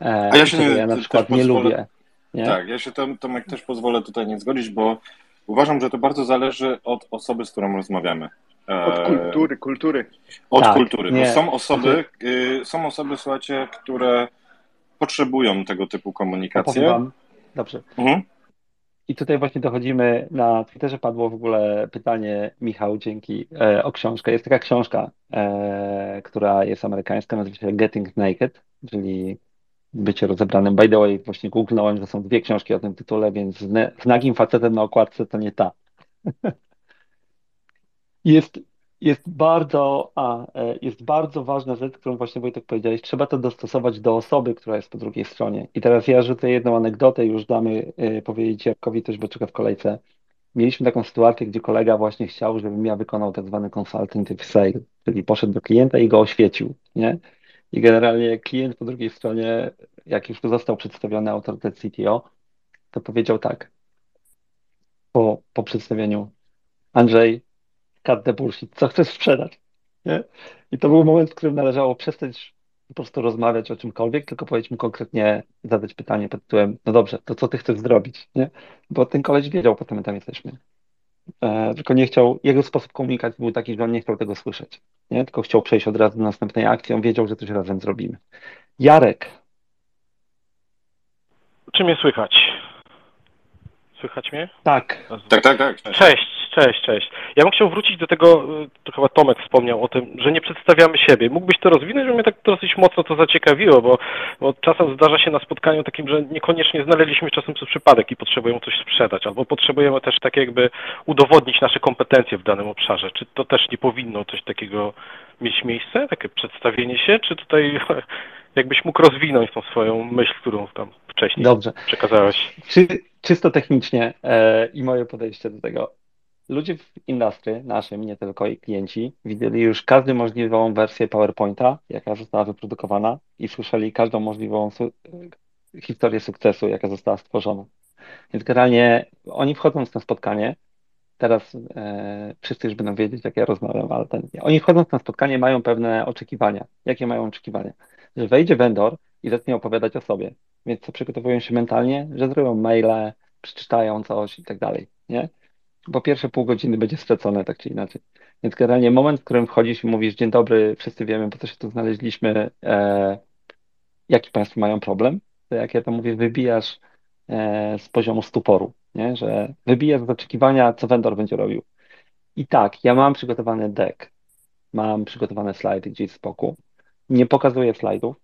A ja się nie, ja na przykład nie pozwolę, lubię. Nie? Tak, ja się tam, Tomek, też pozwolę tutaj nie zgodzić, bo uważam, że to bardzo zależy od osoby, z którą rozmawiamy. Od e, kultury, kultury. Od tak, kultury. Bo są osoby, y, są osoby, słuchajcie, które potrzebują tego typu komunikacji. Dobrze. Mhm. I tutaj właśnie dochodzimy, na Twitterze padło w ogóle pytanie, Michał, dzięki, e, o książkę. Jest taka książka, e, która jest amerykańska, nazywa się Getting Naked, czyli bycie rozebranym. By the way, właśnie googlnąłem, że są dwie książki o tym tytule, więc z nagim facetem na okładce to nie ta. Jest, jest bardzo, a, e, jest bardzo ważna rzecz, którą właśnie Wojtek powiedziałeś. Trzeba to dostosować do osoby, która jest po drugiej stronie. I teraz ja rzucę jedną anegdotę, już damy y, powiedzieć Jarkowi też, bo czeka w kolejce. Mieliśmy taką sytuację, gdzie kolega właśnie chciał, żebym ja wykonał tak zwany consultative sale, czyli poszedł do klienta i go oświecił, nie? I generalnie klient po drugiej stronie, jak już został przedstawiony autorytet CTO, to powiedział tak po, po przedstawieniu Andrzej, cut the bullshit, co chcesz sprzedać. Nie? I to był moment, w którym należało przestać po prostu rozmawiać o czymkolwiek, tylko powiedzieć mu konkretnie, zadać pytanie pod tytułem, no dobrze, to co ty chcesz zrobić, nie? Bo ten koleś wiedział, po co my tam jesteśmy. E, tylko nie chciał, jego sposób komunikacji był taki, że on nie chciał tego słyszeć, nie? Tylko chciał przejść od razu do następnej akcji, on wiedział, że coś razem zrobimy. Jarek. Czy mnie słychać? Słychać mnie? Tak. Tak, tak, tak. Cześć, cześć, cześć. Ja bym chciał wrócić do tego, to chyba Tomek wspomniał o tym, że nie przedstawiamy siebie. Mógłbyś to rozwinąć, bo mnie tak dosyć mocno to zaciekawiło, bo, bo czasem zdarza się na spotkaniu takim, że niekoniecznie znaleźliśmy czasem przez przypadek i potrzebujemy coś sprzedać, albo potrzebujemy też tak jakby udowodnić nasze kompetencje w danym obszarze. Czy to też nie powinno coś takiego mieć miejsce, takie przedstawienie się, czy tutaj jakbyś mógł rozwinąć tą swoją myśl, którą tam wcześniej Dobrze. przekazałeś? Czy, czysto technicznie e, i moje podejście do tego. Ludzie w industry naszym, nie tylko i klienci, widzieli już każdą możliwą wersję PowerPointa, jaka została wyprodukowana i słyszeli każdą możliwą su historię sukcesu, jaka została stworzona. Więc generalnie oni wchodząc na spotkanie, teraz e, wszyscy już będą wiedzieć, jak ja rozmawiam, ale ten, oni wchodząc na spotkanie mają pewne oczekiwania. Jakie mają oczekiwania? Że wejdzie vendor i zacznie opowiadać o sobie. Więc co przygotowują się mentalnie? Że zrobią maile, przeczytają coś i tak dalej, nie? Bo pierwsze pół godziny będzie stracone tak czy inaczej. Więc generalnie moment, w którym wchodzisz i mówisz, dzień dobry, wszyscy wiemy, po co się tu znaleźliśmy, e, jaki Państwo mają problem, to jak ja to mówię, wybijasz e, z poziomu stuporu, nie? że wybijasz z oczekiwania, co vendor będzie robił. I tak, ja mam przygotowany deck, mam przygotowane slajdy gdzieś z boku, nie pokazuję slajdów,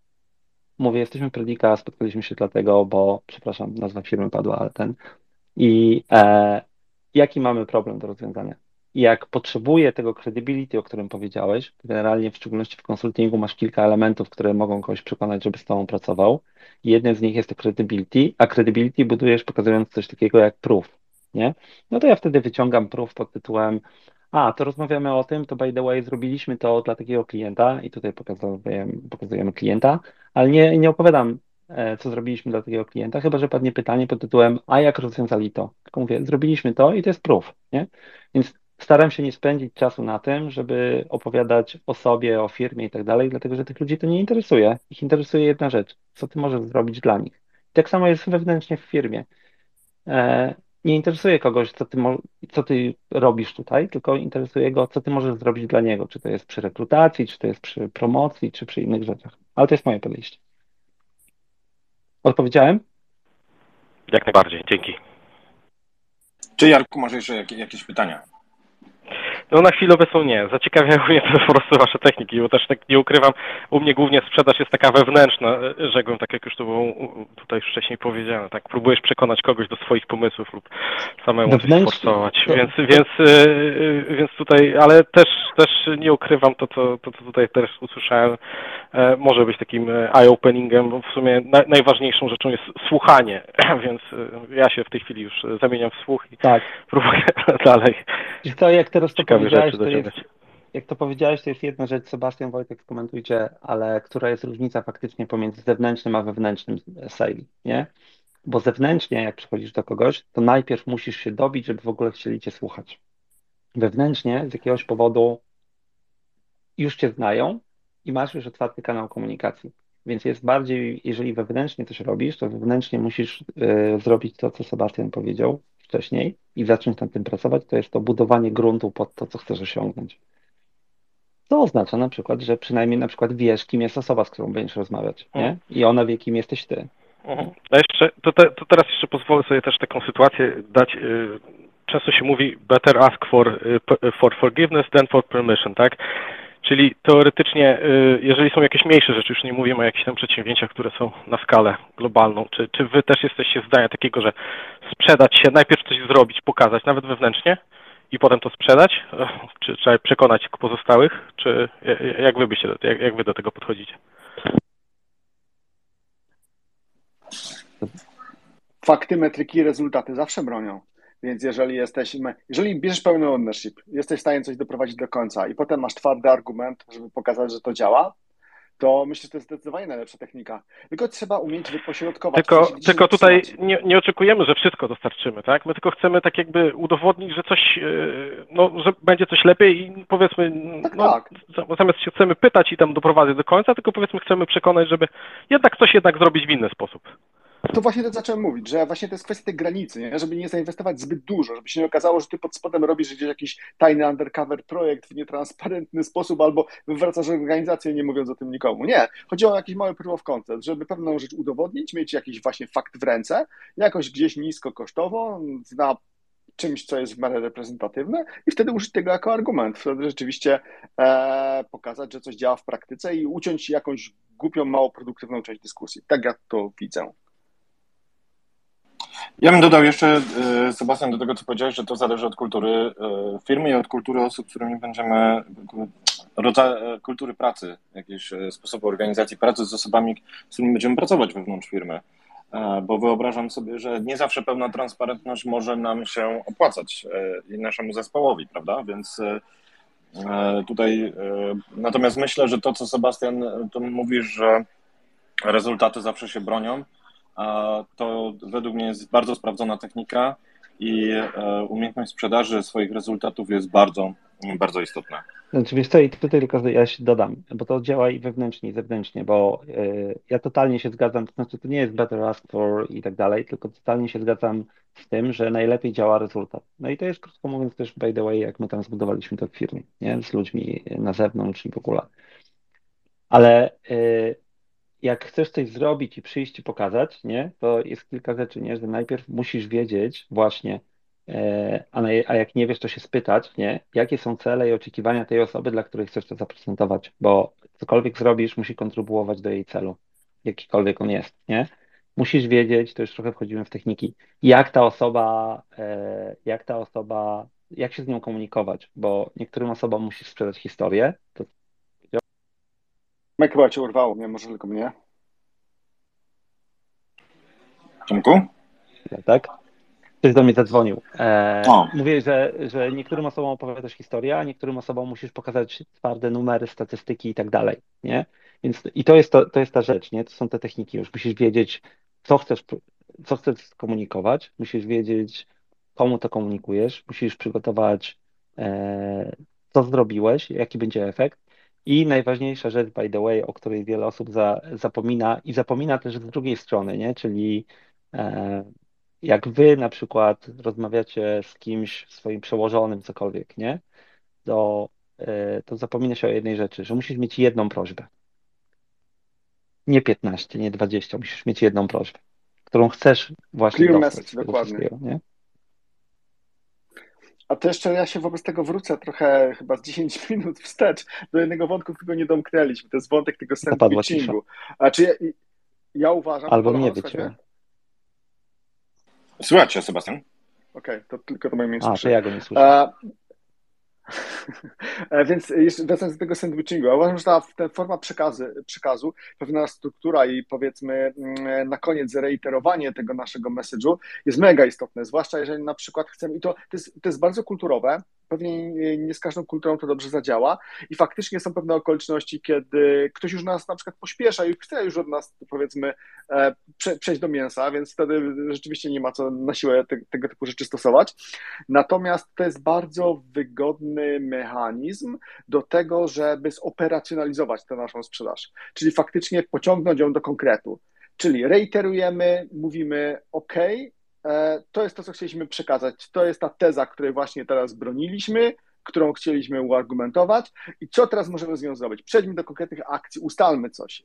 mówię, jesteśmy Predika, spotkaliśmy się dlatego, bo, przepraszam, nazwa firmy padła, ale ten, i e, jaki mamy problem do rozwiązania. Jak potrzebuję tego credibility, o którym powiedziałeś, generalnie w szczególności w konsultingu masz kilka elementów, które mogą kogoś przekonać, żeby z tobą pracował. Jednym z nich jest to credibility, a credibility budujesz pokazując coś takiego jak proof, nie? No to ja wtedy wyciągam proof pod tytułem a, to rozmawiamy o tym, to by the way zrobiliśmy to dla takiego klienta i tutaj pokazujemy, pokazujemy klienta, ale nie, nie opowiadam, e, co zrobiliśmy dla takiego klienta, chyba że padnie pytanie pod tytułem, a jak rozwiązali to? Tylko mówię, zrobiliśmy to i to jest proof, nie? Więc staram się nie spędzić czasu na tym, żeby opowiadać o sobie, o firmie i tak dalej, dlatego że tych ludzi to nie interesuje. Ich interesuje jedna rzecz, co ty możesz zrobić dla nich. tak samo jest wewnętrznie w firmie. E, nie interesuje kogoś, co ty, co ty robisz tutaj, tylko interesuje go, co ty możesz zrobić dla niego. Czy to jest przy rekrutacji, czy to jest przy promocji, czy przy innych rzeczach. Ale to jest moje podejście. Odpowiedziałem? Jak najbardziej, dzięki. Czy Jarku, masz jeszcze jakieś pytania? No na chwilę obecną nie. Zaciekawiają mnie to po prostu wasze techniki, bo też tak nie ukrywam, u mnie głównie sprzedaż jest taka wewnętrzna, rzekłbym, tak jak już to było tutaj wcześniej powiedziane, tak próbujesz przekonać kogoś do swoich pomysłów lub samemu coś forsować, więc, więc, yy, więc tutaj, ale też, też nie ukrywam to, co, to, co tutaj też usłyszałem, e, może być takim e, eye-openingiem, bo w sumie na, najważniejszą rzeczą jest słuchanie, więc e, ja się w tej chwili już zamieniam w słuch i tak. próbuję dalej. I to jak teraz to to jest, jak to powiedziałeś, to jest jedna rzecz, Sebastian, Wojtek, skomentujcie, ale która jest różnica faktycznie pomiędzy zewnętrznym a wewnętrznym sale, nie? Bo zewnętrznie, jak przychodzisz do kogoś, to najpierw musisz się dobić, żeby w ogóle chcieli cię słuchać. Wewnętrznie, z jakiegoś powodu już cię znają i masz już otwarty kanał komunikacji. Więc jest bardziej, jeżeli wewnętrznie coś robisz, to wewnętrznie musisz y, zrobić to, co Sebastian powiedział, wcześniej i zacząć nad tym pracować, to jest to budowanie gruntu pod to, co chcesz osiągnąć. To oznacza na przykład, że przynajmniej na przykład wiesz, kim jest osoba, z którą będziesz rozmawiać, nie? Mhm. I ona wie, kim jesteś ty. Mhm. A jeszcze, to, te, to teraz jeszcze pozwolę sobie też taką sytuację dać. Y, często się mówi better ask for, y, for forgiveness than for permission, tak? Czyli teoretycznie, y, jeżeli są jakieś mniejsze rzeczy, już nie mówimy o jakichś tam przedsięwzięciach, które są na skalę globalną, czy, czy wy też jesteście zdania takiego, że sprzedać się, najpierw coś zrobić, pokazać, nawet wewnętrznie, i potem to sprzedać? Czy trzeba przekonać pozostałych? Czy jak wy, byście, jak, jak wy do tego podchodzicie? Fakty, metryki, rezultaty zawsze bronią. Więc jeżeli jesteśmy, jeżeli bierzesz pełny ownership, jesteś w stanie coś doprowadzić do końca i potem masz twardy argument, żeby pokazać, że to działa, to myślę, że to jest zdecydowanie najlepsza technika. Tylko trzeba umieć wypośrodkować. Tylko, tylko tutaj nie, nie, oczekujemy, że wszystko dostarczymy, tak? My tylko chcemy tak jakby udowodnić, że coś, e, no, że będzie coś lepiej i powiedzmy, tak, no, tak. zamiast się chcemy pytać i tam doprowadzić do końca, tylko powiedzmy chcemy przekonać, żeby jednak coś jednak zrobić w inny sposób to właśnie to zacząłem mówić, że właśnie to jest kwestia tej granicy, nie? żeby nie zainwestować zbyt dużo, żeby się nie okazało, że ty pod spodem robisz gdzieś jakiś tajny undercover projekt w nietransparentny sposób albo wywracasz organizację nie mówiąc o tym nikomu. Nie, chodzi o jakiś mały proof of concept, żeby pewną rzecz udowodnić, mieć jakiś właśnie fakt w ręce, jakoś gdzieś nisko kosztowo, na czymś, co jest w miarę reprezentatywne i wtedy użyć tego jako argument, wtedy rzeczywiście e, pokazać, że coś działa w praktyce i uciąć jakąś głupią, mało produktywną część dyskusji. Tak ja to widzę. Ja bym dodał jeszcze, e, Sebastian, do tego, co powiedziałeś, że to zależy od kultury e, firmy i od kultury osób, z którymi będziemy, e, kultury pracy, jakiegoś sposobu organizacji pracy z osobami, z którymi będziemy pracować wewnątrz firmy. Bo wyobrażam sobie, że nie zawsze pełna transparentność może nam się opłacać i naszemu zespołowi, prawda? Więc tutaj natomiast myślę, że to, co Sebastian to mówisz, że rezultaty zawsze się bronią, to według mnie jest bardzo sprawdzona technika i umiejętność sprzedaży swoich rezultatów jest bardzo, bardzo istotna. Znaczy, wiesz co, i tutaj tylko ja się dodam, bo to działa i wewnętrznie, i zewnętrznie, bo y, ja totalnie się zgadzam, to znaczy to nie jest better ask for i tak dalej, tylko totalnie się zgadzam z tym, że najlepiej działa rezultat. No i to jest krótko mówiąc też by the way, jak my tam zbudowaliśmy to w firmie, nie? Z ludźmi na zewnątrz i w ogóle. Ale y, jak chcesz coś zrobić i przyjść i pokazać, nie? To jest kilka rzeczy, nie? Że najpierw musisz wiedzieć właśnie, E, a, jak nie wiesz, to się spytać, nie? Jakie są cele i oczekiwania tej osoby, dla której chcesz to zaprezentować, bo cokolwiek zrobisz, musi kontrybuować do jej celu, jakikolwiek on jest, nie? Musisz wiedzieć, to już trochę wchodzimy w techniki, jak ta osoba, e, jak ta osoba, jak się z nią komunikować, bo niektórym osobom musisz sprzedać historię. To... Mike chyba cię urwało, nie? Może tylko mnie. Tomku? Tak? Ktoś do mnie zadzwonił. E, mówię, że, że niektórym osobom opowiadasz historię, a niektórym osobom musisz pokazać twarde numery, statystyki i tak dalej, nie? Więc i to jest, to, to jest ta rzecz, nie? To są te techniki. Już musisz wiedzieć, co chcesz, co chcesz skomunikować, musisz wiedzieć, komu to komunikujesz, musisz przygotować, e, co zrobiłeś, jaki będzie efekt. I najważniejsza rzecz, by the way, o której wiele osób za, zapomina i zapomina też z drugiej strony, nie? Czyli e, jak wy na przykład rozmawiacie z kimś, swoim przełożonym, cokolwiek, nie? To, e, to zapomina się o jednej rzeczy, że musisz mieć jedną prośbę. Nie 15, nie 20, musisz mieć jedną prośbę, którą chcesz właśnie Clear message, dokładnie. Nie? A to jeszcze ja się wobec tego wrócę trochę chyba z 10 minut wstecz do jednego wątku, którego nie domknęliśmy. To jest wątek tego sandwichingu. A czy ja, ja uważam... Albo nie być. Słuchajcie, Sebastian. Okej, okay, to tylko to moje miejsce. A, to ja go nie słyszę. E, więc jeszcze wracając do tego sandwichingu, ja uważam, że ta, ta forma przekazy, przekazu, pewna struktura i powiedzmy mm, na koniec reiterowanie tego naszego message'u jest mega istotne, zwłaszcza jeżeli na przykład chcemy, i to, to, jest, to jest bardzo kulturowe, pewnie nie z każdą kulturą to dobrze zadziała i faktycznie są pewne okoliczności, kiedy ktoś już nas na przykład pośpiesza i chce już od nas powiedzmy e, przejść do mięsa, więc wtedy rzeczywiście nie ma co na siłę te, tego typu rzeczy stosować. Natomiast to jest bardzo wygodny mechanizm do tego, żeby zoperacjonalizować tę naszą sprzedaż, czyli faktycznie pociągnąć ją do konkretu. Czyli reiterujemy, mówimy OK, to jest to, co chcieliśmy przekazać. To jest ta teza, której właśnie teraz broniliśmy, którą chcieliśmy uargumentować. I co teraz możemy z nią zrobić. Przejdźmy do konkretnych akcji, ustalmy coś,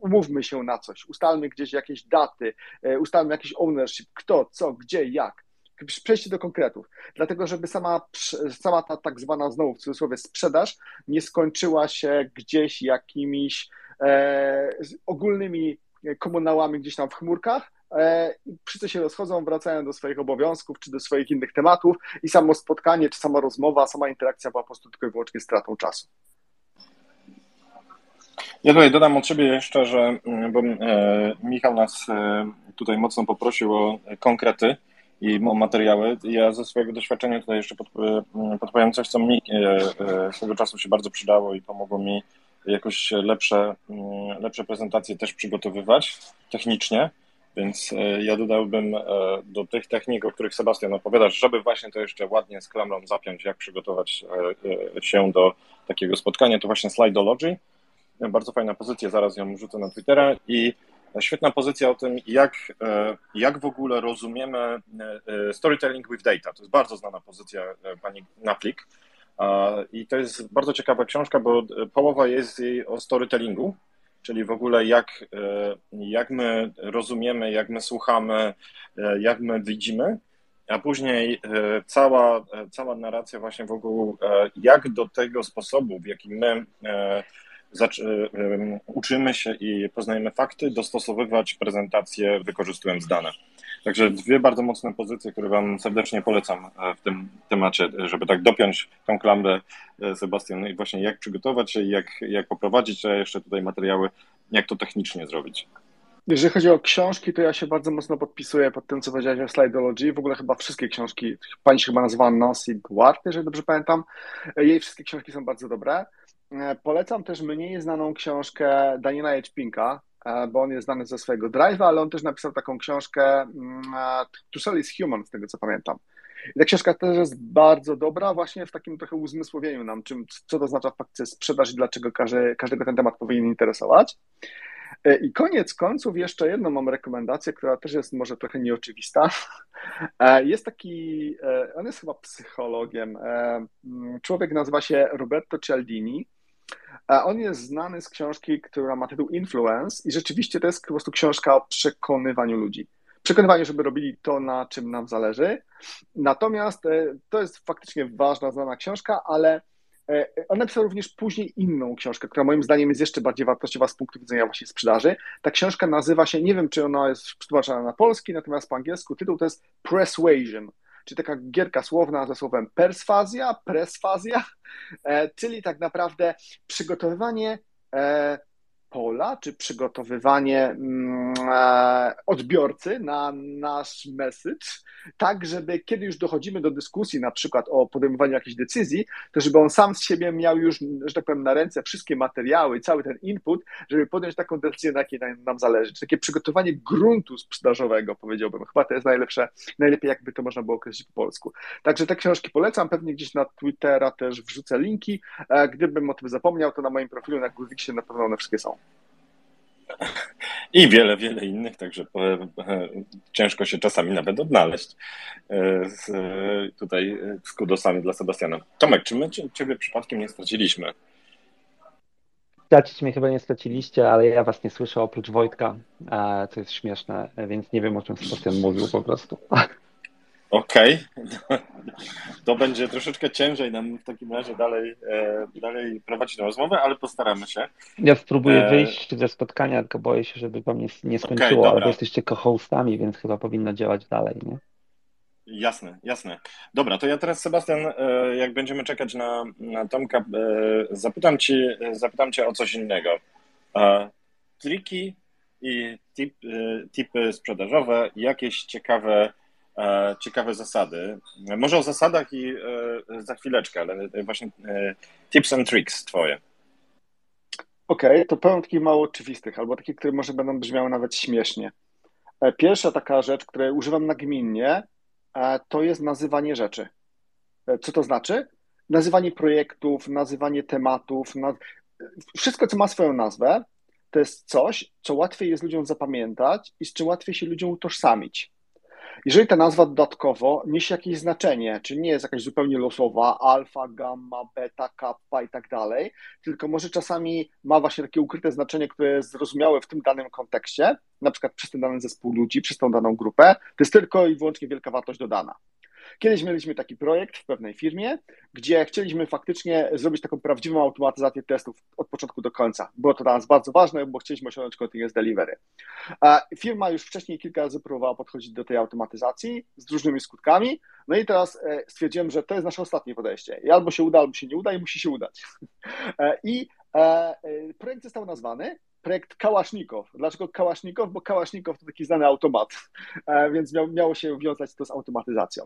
umówmy się na coś, ustalmy gdzieś jakieś daty, e, ustalmy jakiś ownership, kto, co, gdzie, jak. Przejście do konkretów, dlatego żeby sama, sama ta tak zwana znowu w cudzysłowie sprzedaż nie skończyła się gdzieś jakimiś e, ogólnymi komunałami gdzieś tam w chmurkach, E, wszyscy się rozchodzą, wracają do swoich obowiązków czy do swoich innych tematów i samo spotkanie, czy sama rozmowa, sama interakcja była po prostu tylko i wyłącznie stratą czasu. Ja tutaj dodam od siebie jeszcze, że mm, bo e, Michał nas e, tutaj mocno poprosił o konkrety i o materiały. Ja ze swojego doświadczenia tutaj jeszcze podpowiem coś, co mi swego czasu się bardzo przydało i pomogło mi jakoś lepsze, mm, lepsze prezentacje też przygotowywać technicznie. Więc e, ja dodałbym e, do tych technik, o których Sebastian opowiadasz, żeby właśnie to jeszcze ładnie z klamrą zapiąć, jak przygotować e, się do takiego spotkania, to właśnie Slideology. Bardzo fajna pozycja, zaraz ją rzucę na Twittera i świetna pozycja o tym, jak, jak w ogóle rozumiemy storytelling with data. To jest bardzo znana pozycja pani Naplik. I to jest bardzo ciekawa książka, bo połowa jest jej o storytellingu, czyli w ogóle jak, e, jak my rozumiemy, jak my słuchamy, e, jak my widzimy, a później e, cała, cała narracja właśnie w ogóle, jak do tego sposobu, w jaki my uczymy się i poznajemy fakty, dostosowywać prezentację wykorzystując dane. Także dwie bardzo mocne pozycje, które Wam serdecznie polecam w tym temacie, żeby tak dopiąć tą klamrę, Sebastian, no i właśnie jak przygotować się, jak, jak poprowadzić, a jeszcze tutaj materiały, jak to technicznie zrobić. Jeżeli chodzi o książki, to ja się bardzo mocno podpisuję pod tym, co powiedziałeś o Slideology. W ogóle chyba wszystkie książki, pani się chyba nazywa Nancy Duarte, jeżeli dobrze pamiętam. Jej wszystkie książki są bardzo dobre. Polecam też mniej znaną książkę Daniela Jeczpinka, bo on jest znany ze swojego drive'a, ale on też napisał taką książkę mm, To Sell is Human, z tego co pamiętam. I ta książka też jest bardzo dobra właśnie w takim trochę uzmysłowieniu nam, czym, co to oznacza w praktyce sprzedaż i dlaczego każdy, każdego ten temat powinien interesować. E, I koniec końców jeszcze jedną mam rekomendację, która też jest może trochę nieoczywista. E, jest taki, e, on jest chyba psychologiem. Mm, człowiek nazywa się Roberto Cialdini. On jest znany z książki, która ma tytuł Influence i rzeczywiście to jest po prostu książka o przekonywaniu ludzi przekonywaniu, żeby robili to, na czym nam zależy. Natomiast e, to jest faktycznie ważna, znana książka, ale e, on napisał również później inną książkę, która moim zdaniem jest jeszcze bardziej wartościowa z punktu widzenia właśnie sprzedaży. Ta książka nazywa się, nie wiem czy ona jest przetłumaczona na polski, natomiast po angielsku tytuł to jest Persuasion, czyli taka gierka słowna ze słowem perswazja, presfazja, e, czyli tak naprawdę przygotowywanie pola, czy przygotowywanie mm, e, odbiorcy na nasz message, tak żeby kiedy już dochodzimy do dyskusji na przykład o podejmowaniu jakiejś decyzji, to żeby on sam z siebie miał już, że tak powiem, na ręce wszystkie materiały cały ten input, żeby podjąć taką decyzję, na jakiej nam zależy. Czy takie przygotowanie gruntu sprzedażowego, powiedziałbym. Chyba to jest najlepsze, najlepiej jakby to można było określić po polsku. Także te książki polecam, pewnie gdzieś na Twittera też wrzucę linki. E, gdybym o tym zapomniał, to na moim profilu na Guziksie na pewno one wszystkie są. I wiele, wiele innych, także e, ciężko się czasami nawet odnaleźć e, z, tutaj z kudosami dla Sebastiana. Tomek, czy my Ciebie przypadkiem nie straciliśmy? Stracić mnie chyba nie straciliście, ale ja Was nie słyszę oprócz Wojtka, co jest śmieszne, więc nie wiem o czym Sebastian mówił po prostu. Okej, okay. to będzie troszeczkę ciężej nam w takim razie dalej, e, dalej prowadzić tę rozmowę, ale postaramy się. Ja spróbuję e... wyjść ze spotkania, tylko boję się, żeby wam nie, nie skończyło, okay, ale jesteście co-hostami, więc chyba powinno działać dalej, nie? Jasne, jasne. Dobra, to ja teraz, Sebastian, e, jak będziemy czekać na, na Tomka, zapytam, ci, zapytam Cię o coś innego. Triki i tip, tipy sprzedażowe, jakieś ciekawe ciekawe zasady. Może o zasadach i e, za chwileczkę, ale właśnie e, tips and tricks twoje. Okej, okay, to powiem takich mało oczywistych, albo takich, które może będą brzmiały nawet śmiesznie. Pierwsza taka rzecz, której używam nagminnie, to jest nazywanie rzeczy. Co to znaczy? Nazywanie projektów, nazywanie tematów, naz... wszystko, co ma swoją nazwę, to jest coś, co łatwiej jest ludziom zapamiętać i z czym łatwiej się ludziom utożsamić. Jeżeli ta nazwa dodatkowo niesie jakieś znaczenie, czy nie jest jakaś zupełnie losowa, alfa, gamma, beta, kappa i tak dalej, tylko może czasami ma właśnie takie ukryte znaczenie, które jest zrozumiałe w tym danym kontekście, na przykład przez ten dany zespół ludzi, przez tą daną grupę, to jest tylko i wyłącznie wielka wartość dodana. Kiedyś mieliśmy taki projekt w pewnej firmie, gdzie chcieliśmy faktycznie zrobić taką prawdziwą automatyzację testów od początku do końca. Było to dla nas bardzo ważne, bo chcieliśmy osiągnąć continuous delivery. Firma już wcześniej kilka razy próbowała podchodzić do tej automatyzacji z różnymi skutkami, no i teraz e, stwierdziłem, że to jest nasze ostatnie podejście. I albo się uda, albo się nie uda i musi się udać. E, I e, projekt został nazwany projekt Kałasznikow. Dlaczego Kałasznikow? Bo Kałasznikow to taki znany automat, więc miało się wiązać to z automatyzacją.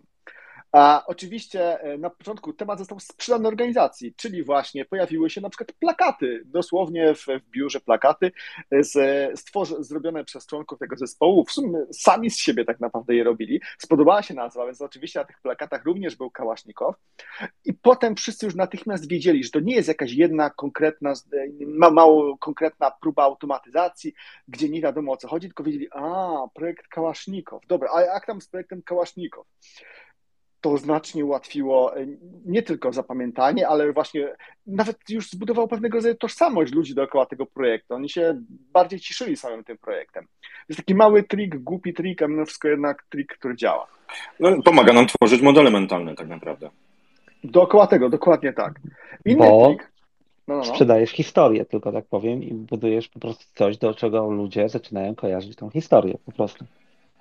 A oczywiście e, na początku temat został sprzedany organizacji, czyli właśnie pojawiły się na przykład plakaty, dosłownie w, w biurze plakaty e, z, stworzy, zrobione przez członków tego zespołu, w sumie sami z siebie tak naprawdę je robili. Spodobała się nazwa, więc oczywiście na tych plakatach również był Kałasznikow i potem wszyscy już natychmiast wiedzieli, że to nie jest jakaś jedna konkretna, ma, mało konkretna próba automatyzacji, gdzie nie wiadomo o co chodzi, tylko wiedzieli, a, projekt Kałasznikow, dobra, a jak tam z projektem Kałasznikow? To znacznie ułatwiło e, nie tylko zapamiętanie, ale właśnie nawet już zbudowało pewnego rodzaju tożsamość ludzi dookoła tego projektu. Oni się bardziej cieszyli samym tym projektem. To jest taki mały trik, głupi trik, a mimo wszystko jednak trik, który działa. No, pomaga nam tworzyć modele mentalne tak naprawdę. Dookoła tego, dokładnie tak. Inny Bo trik, no, no, no. sprzedajesz historię, tylko tak powiem, i budujesz po prostu coś, do czego ludzie zaczynają kojarzyć tą historię po prostu.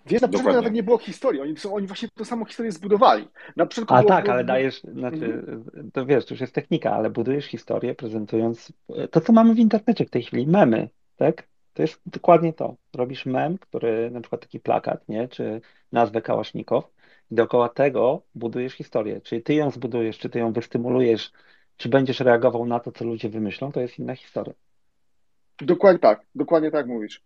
Wiesz, na początku nawet nie było historii, oni, są, oni właśnie tę samą historię zbudowali. Na początku A było, tak, było... ale dajesz, znaczy, mhm. to wiesz, to już jest technika, ale budujesz historię prezentując to, co mamy w internecie w tej chwili, memy, tak? To jest dokładnie to. Robisz mem, który, na przykład taki plakat, nie? Czy nazwę Kałasznikow i dookoła tego budujesz historię. Czyli ty ją zbudujesz, czy ty ją wystymulujesz, czy będziesz reagował na to, co ludzie wymyślą, to jest inna historia. Dokładnie tak, dokładnie tak mówisz.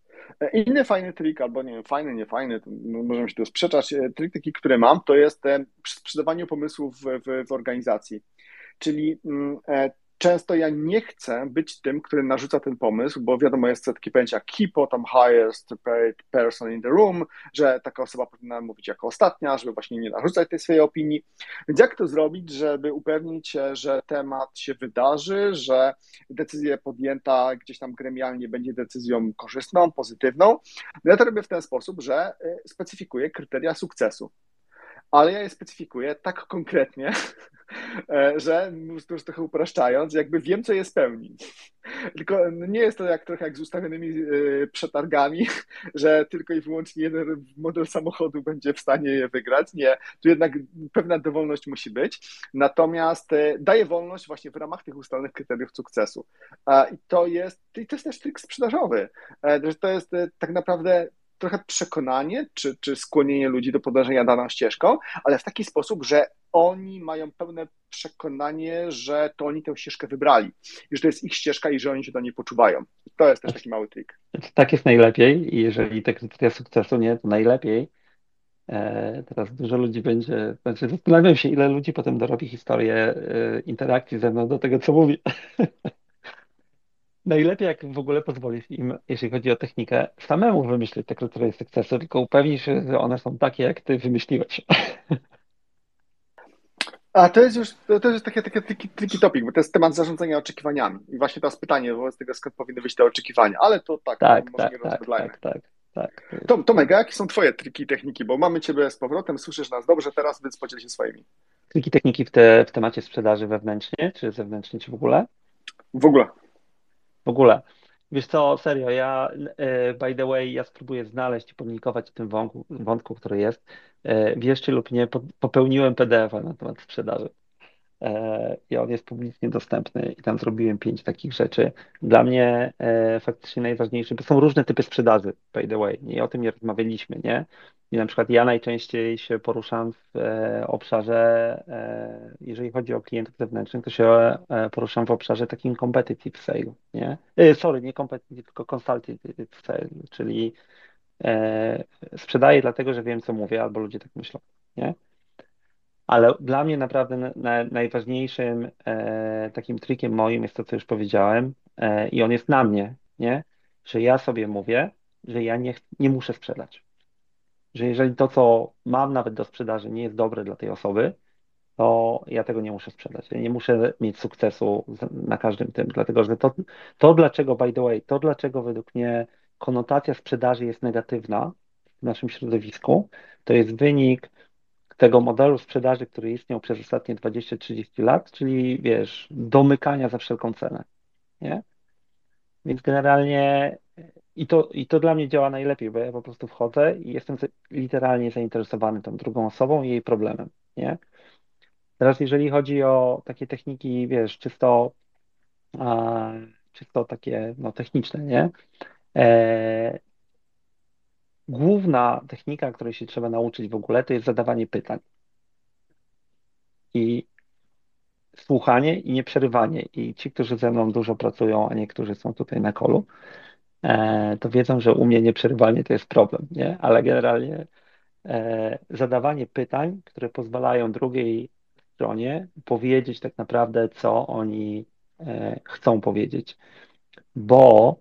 Inny fajny trik, albo nie wiem, fajny, nie fajny, możemy się tu sprzeczać, trik taki, który mam, to jest sprzedawanie pomysłów w, w, w organizacji. Czyli mm, często ja nie chcę być tym, który narzuca ten pomysł, bo wiadomo, jest taki pojęcie jak HIPO, tam highest paid person in the room, że taka osoba powinna mówić jako ostatnia, żeby właśnie nie narzucać tej swojej opinii. Więc jak to zrobić, żeby upewnić się, że temat się wydarzy, że decyzja podjęta gdzieś tam gremialnie będzie decyzją korzystną, pozytywną? No ja to robię w ten sposób, że y, specyfikuję kryteria sukcesu ale ja je specyfikuję tak konkretnie, że już trochę upraszczając, jakby wiem, co je spełni. Tylko nie jest to jak trochę jak z ustawionymi e, przetargami, że tylko i wyłącznie jeden model samochodu będzie w stanie je wygrać. Nie, tu jednak pewna dowolność musi być. Natomiast e, daje wolność właśnie w ramach tych ustalonych kryteriów sukcesu. I to jest, i to jest też trik sprzedażowy, że to jest tak naprawdę trochę przekonanie czy, czy skłonienie ludzi do podążania daną ścieżką, ale w taki sposób, że oni mają pełne przekonanie, że to oni tę ścieżkę wybrali i że to jest ich ścieżka i że oni się do niej poczuwają. To jest też taki mały trik. Tak jest najlepiej i jeżeli te kryteria sukcesu nie, to najlepiej. E, teraz dużo ludzi będzie, znaczy zastanawiam się, ile ludzi potem dorobi historię e, interakcji ze mną do tego, co mówi. Najlepiej, jak w ogóle pozwolisz im, jeśli chodzi o technikę, samemu wymyślić te kryteria sukcesu, tylko upewnić się, że one są takie, jak ty wymyśliłeś. A to jest już, to jest taki, taki tricky, tricky topic, bo to jest temat zarządzania oczekiwaniami. I właśnie teraz pytanie wobec tego, skąd powinny być te oczekiwania, ale to tak, tak, może tak, tak, tak, tak, tak. Tom, Tomek, jakie są twoje triki techniki, bo mamy ciebie z powrotem, słyszysz nas dobrze teraz, więc podziel się swoimi. Triki techniki w, te, w temacie sprzedaży wewnętrznie, czy zewnętrznie, czy w ogóle? W ogóle. W ogóle. Wiesz co, serio, ja e, by the way, ja spróbuję znaleźć i publikować o tym wątku, wątku który jest. E, wierzcie lub nie, popełniłem PDF-a na temat sprzedaży. E, I on jest publicznie dostępny i tam zrobiłem pięć takich rzeczy. Dla mnie faktycznie najważniejsze, bo są różne typy sprzedaży, by the way, i o tym nie rozmawialiśmy, nie? I na przykład ja najczęściej się poruszam w e, obszarze, e, jeżeli chodzi o klientów zewnętrznych, to się e, poruszam w obszarze takim competitive sale, nie? Sorry, nie competitive, tylko consultative sale, czyli sprzedaję dlatego, że wiem, co mówię, albo ludzie tak myślą, nie? Ale dla mnie naprawdę na, najważniejszym takim trikiem moim jest to, co już powiedziałem, i on jest na mnie, nie? Że ja sobie mówię, że ja nie, nie muszę sprzedać że jeżeli to, co mam nawet do sprzedaży, nie jest dobre dla tej osoby, to ja tego nie muszę sprzedać. Ja nie muszę mieć sukcesu na każdym tym, dlatego że to, to dlaczego, by the way, to dlaczego według mnie konotacja sprzedaży jest negatywna w naszym środowisku, to jest wynik tego modelu sprzedaży, który istniał przez ostatnie 20-30 lat, czyli wiesz, domykania za wszelką cenę. Nie? Więc generalnie i to, I to dla mnie działa najlepiej, bo ja po prostu wchodzę i jestem literalnie zainteresowany tą drugą osobą i jej problemem, nie? Teraz jeżeli chodzi o takie techniki, wiesz, czysto, a, czysto takie no, techniczne, nie? E, główna technika, której się trzeba nauczyć w ogóle, to jest zadawanie pytań. I słuchanie i nieprzerywanie. I ci, którzy ze mną dużo pracują, a niektórzy są tutaj na kolu, E, to wiedzą, że u mnie nieprzerywanie to jest problem, nie? Ale generalnie e, zadawanie pytań, które pozwalają drugiej stronie powiedzieć tak naprawdę, co oni e, chcą powiedzieć. Bo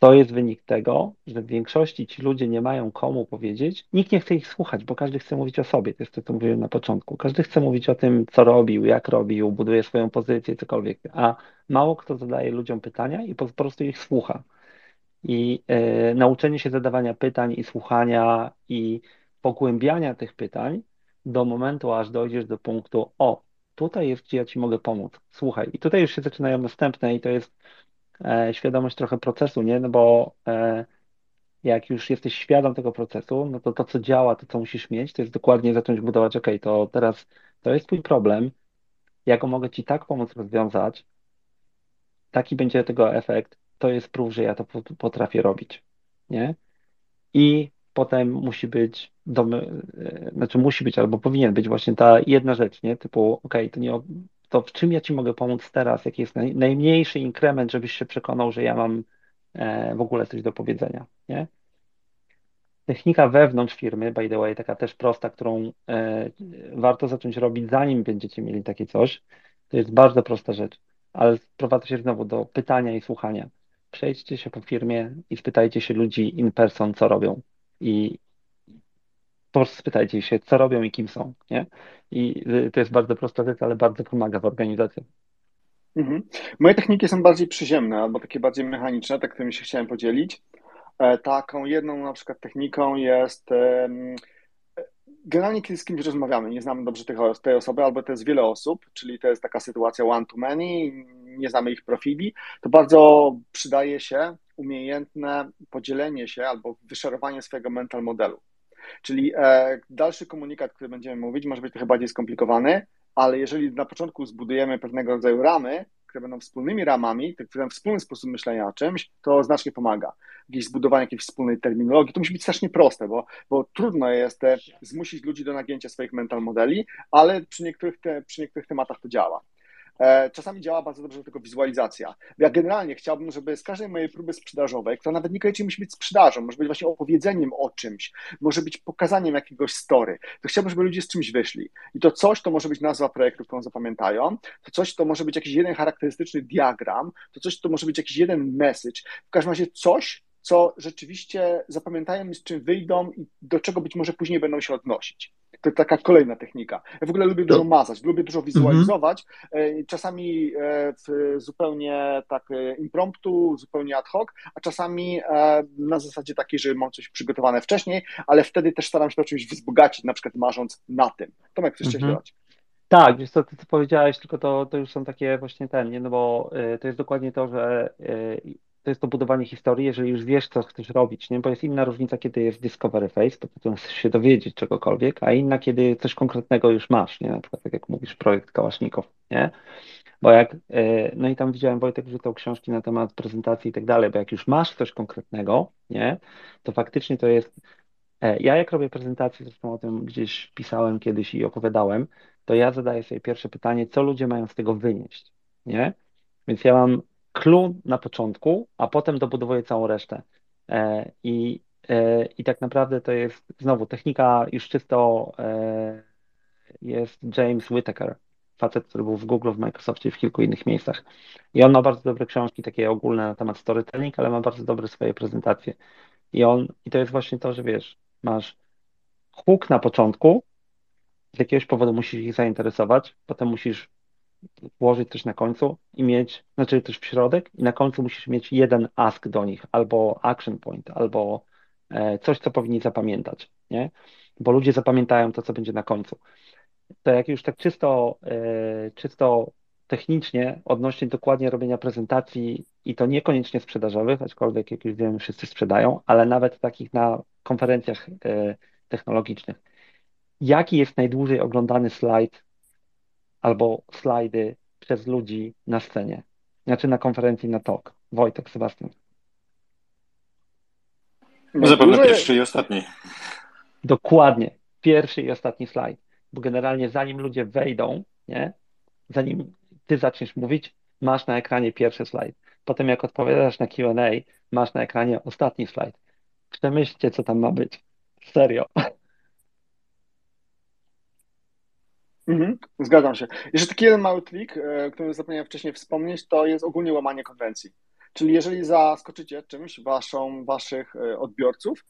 to jest wynik tego, że w większości ci ludzie nie mają komu powiedzieć, nikt nie chce ich słuchać, bo każdy chce mówić o sobie, to jest to, co mówiłem na początku. Każdy chce mówić o tym, co robił, jak robił, buduje swoją pozycję, cokolwiek, a mało kto zadaje ludziom pytania i po prostu ich słucha. I e, nauczenie się zadawania pytań i słuchania i pogłębiania tych pytań do momentu, aż dojdziesz do punktu, o, tutaj jest, gdzie ja ci mogę pomóc, słuchaj. I tutaj już się zaczynają następne i to jest świadomość trochę procesu, nie? No bo e, jak już jesteś świadom tego procesu, no to to, co działa, to co musisz mieć, to jest dokładnie zacząć budować, ok, to teraz to jest twój problem, ja go mogę ci tak pomóc rozwiązać, taki będzie tego efekt, to jest prób, że ja to potrafię robić, nie? I potem musi być, domy, e, znaczy musi być, albo powinien być właśnie ta jedna rzecz, nie? Typu, ok, to nie, to w czym ja Ci mogę pomóc teraz, jaki jest naj, najmniejszy inkrement, żebyś się przekonał, że ja mam e, w ogóle coś do powiedzenia, nie? Technika wewnątrz firmy, by the way, taka też prosta, którą e, warto zacząć robić, zanim będziecie mieli takie coś, to jest bardzo prosta rzecz, ale sprowadza się znowu do pytania i słuchania. Przejdźcie się po firmie i spytajcie się ludzi in person, co robią. I po prostu spytajcie się, co robią i kim są, nie? I y, to jest bardzo prosta rzecz, ale bardzo pomaga w organizacji. Mhm. Moje techniki są bardziej przyziemne albo takie bardziej mechaniczne, tak którymi się chciałem podzielić. E, taką jedną na przykład techniką jest generalnie kiedy z kimś rozmawiamy, nie znamy dobrze tej osoby, albo to jest wiele osób, czyli to jest taka sytuacja one to many, nie znamy ich profili, to bardzo przydaje się umiejętne podzielenie się albo wyszerowanie swojego mental modelu. Czyli e, dalszy komunikat, który będziemy mówić, może być trochę bardziej skomplikowany, ale jeżeli na początku zbudujemy pewnego rodzaju ramy, które będą wspólnymi ramami, które wspólny sposób myślenia o czymś, to znacznie pomaga. Jakieś zbudowanie jakiejś wspólnej terminologii, to musi być strasznie proste, bo, bo trudno jest zmusić ludzi do nagięcia swoich mental modeli, ale przy niektórych, te, przy niektórych tematach to działa. E, czasami działa bardzo dobrze tylko wizualizacja. Ja generalnie chciałbym, żeby z każdej mojej próby sprzedażowej, która nawet niekoniecznie musi być sprzedażą, może być właśnie opowiedzeniem o czymś, może być pokazaniem jakiegoś story, to chciałbym, żeby ludzie z czymś wyszli. I to coś to może być nazwa projektu, którą zapamiętają, to coś to może być jakiś jeden charakterystyczny diagram, to coś to może być jakiś jeden message. W każdym razie coś, co rzeczywiście zapamiętają z czym wyjdą i do czego być może później będą się odnosić. To taka kolejna technika. Ja w ogóle lubię dużo mazać, lubię dużo wizualizować, mhm. czasami e, zupełnie tak e, impromptu, zupełnie ad hoc, a czasami na zasadzie takiej, że mam coś przygotowane wcześniej, ale wtedy też staram się to czymś wzbogacić, na przykład marząc na tym. Tomek, chcesz mhm. dodać? Tak, wiesz co, ty, co powiedziałeś, tylko to, to już są takie właśnie ten, nie? No bo y, to jest dokładnie to, że y, to jest to budowanie historii, jeżeli już wiesz, co chcesz robić, nie? Bo jest inna różnica, kiedy jest discovery phase, to potem chcesz się dowiedzieć czegokolwiek, a inna, kiedy coś konkretnego już masz, nie? Na przykład, tak jak mówisz, projekt Kałasznikow, nie? Bo jak, e, no i tam widziałem, Wojtek wrzucał książki na temat prezentacji i tak dalej, bo jak już masz coś konkretnego, nie? To faktycznie to jest, e, ja jak robię prezentację, zresztą o tym gdzieś pisałem kiedyś i opowiadałem, to ja zadaję sobie pierwsze pytanie, co ludzie mają z tego wynieść, nie? Więc ja mam clue na początku, a potem dobudowuję całą resztę. E, I, e, I tak naprawdę to jest znowu technika już czysto e, jest James Whittaker, facet, który był w Google, w Microsoftie w kilku innych miejscach. I on ma bardzo dobre książki, takie ogólne na temat storytelling, ale ma bardzo dobre swoje prezentacje. I on, i to jest właśnie to, że wiesz, masz hook na początku, z jakiegoś powodu musisz ich zainteresować, potem musisz włożyć coś na końcu i mieć, znaczy też w środek i na końcu musisz mieć jeden ask do nich, albo action point, albo e, coś, co powinni zapamiętać, nie? Bo ludzie zapamiętają to, co będzie na końcu. To jak już tak czysto, e, czysto technicznie odnośnie dokładnie robienia prezentacji i to niekoniecznie sprzedażowych, aczkolwiek jak już wiemy, wszyscy sprzedają, ale nawet takich na konferencjach e, technologicznych. Jaki jest najdłużej oglądany slajd albo slajdy przez ludzi na scenie, znaczy na konferencji na talk. Wojtek, Sebastian. No, zapewne pierwszy i ostatni. Dokładnie. Pierwszy i ostatni slajd. Bo generalnie zanim ludzie wejdą, nie, zanim ty zaczniesz mówić, masz na ekranie pierwszy slajd. Potem jak odpowiadasz na Q&A, masz na ekranie ostatni slajd. Przemyślcie, co tam ma być. Serio. Mhm, zgadzam się. Jeszcze taki jeden mały trik, e, o którym zapomniałem wcześniej wspomnieć, to jest ogólnie łamanie konwencji. Czyli jeżeli zaskoczycie czymś waszą, waszych e, odbiorców,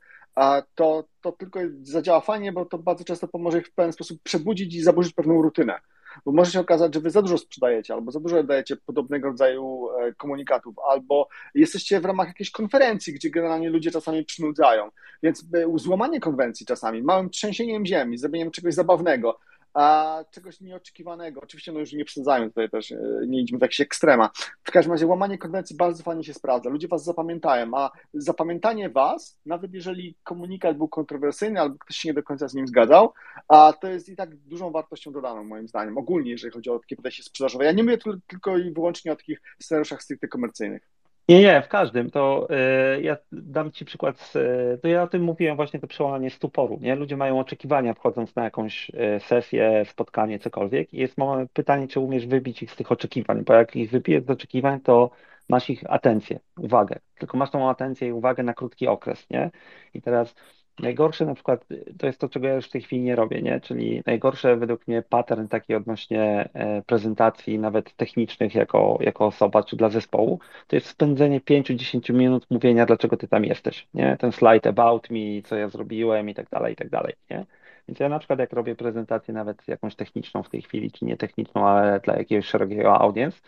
to, to tylko zadziała fajnie, bo to bardzo często pomoże ich w pewien sposób przebudzić i zaburzyć pewną rutynę. Bo może się okazać, że wy za dużo sprzedajecie, albo za dużo dajecie podobnego rodzaju e, komunikatów, albo jesteście w ramach jakiejś konferencji, gdzie generalnie ludzie czasami przynudzają. Więc złamanie konwencji czasami, małym trzęsieniem ziemi, zrobieniem czegoś zabawnego, a czegoś nieoczekiwanego. Oczywiście, no już nie przesadzają tutaj też, e, nie idźmy w jakieś ekstrema. W każdym razie łamanie konwencji bardzo fajnie się sprawdza. Ludzie was zapamiętają, a zapamiętanie was, nawet jeżeli komunikat był kontrowersyjny albo ktoś się nie do końca z nim zgadzał, a to jest i tak dużą wartością dodaną moim zdaniem, ogólnie jeżeli chodzi o takie podejście sprzedażowe. Ja nie mówię tylko i wyłącznie o takich scenariuszach stricte komercyjnych. Nie, nie, w każdym. To y, ja dam Ci przykład. Z, y, to ja o tym mówiłem właśnie to przełamanie stuporu. Nie? Ludzie mają oczekiwania wchodząc na jakąś y, sesję, spotkanie, cokolwiek. I jest pytanie, czy umiesz wybić ich z tych oczekiwań, bo jak ich wybijesz z oczekiwań, to masz ich atencję, uwagę, tylko masz tą atencję i uwagę na krótki okres, nie? I teraz Najgorsze na przykład to jest to, czego ja już w tej chwili nie robię, nie? Czyli najgorsze według mnie pattern taki odnośnie e, prezentacji, nawet technicznych jako, jako osoba czy dla zespołu, to jest spędzenie 5-10 minut mówienia, dlaczego ty tam jesteś, nie? Ten slide about me, co ja zrobiłem i tak dalej, i tak dalej, nie? Więc ja na przykład jak robię prezentację nawet jakąś techniczną w tej chwili, czy nie techniczną, ale dla jakiegoś szerokiego audience,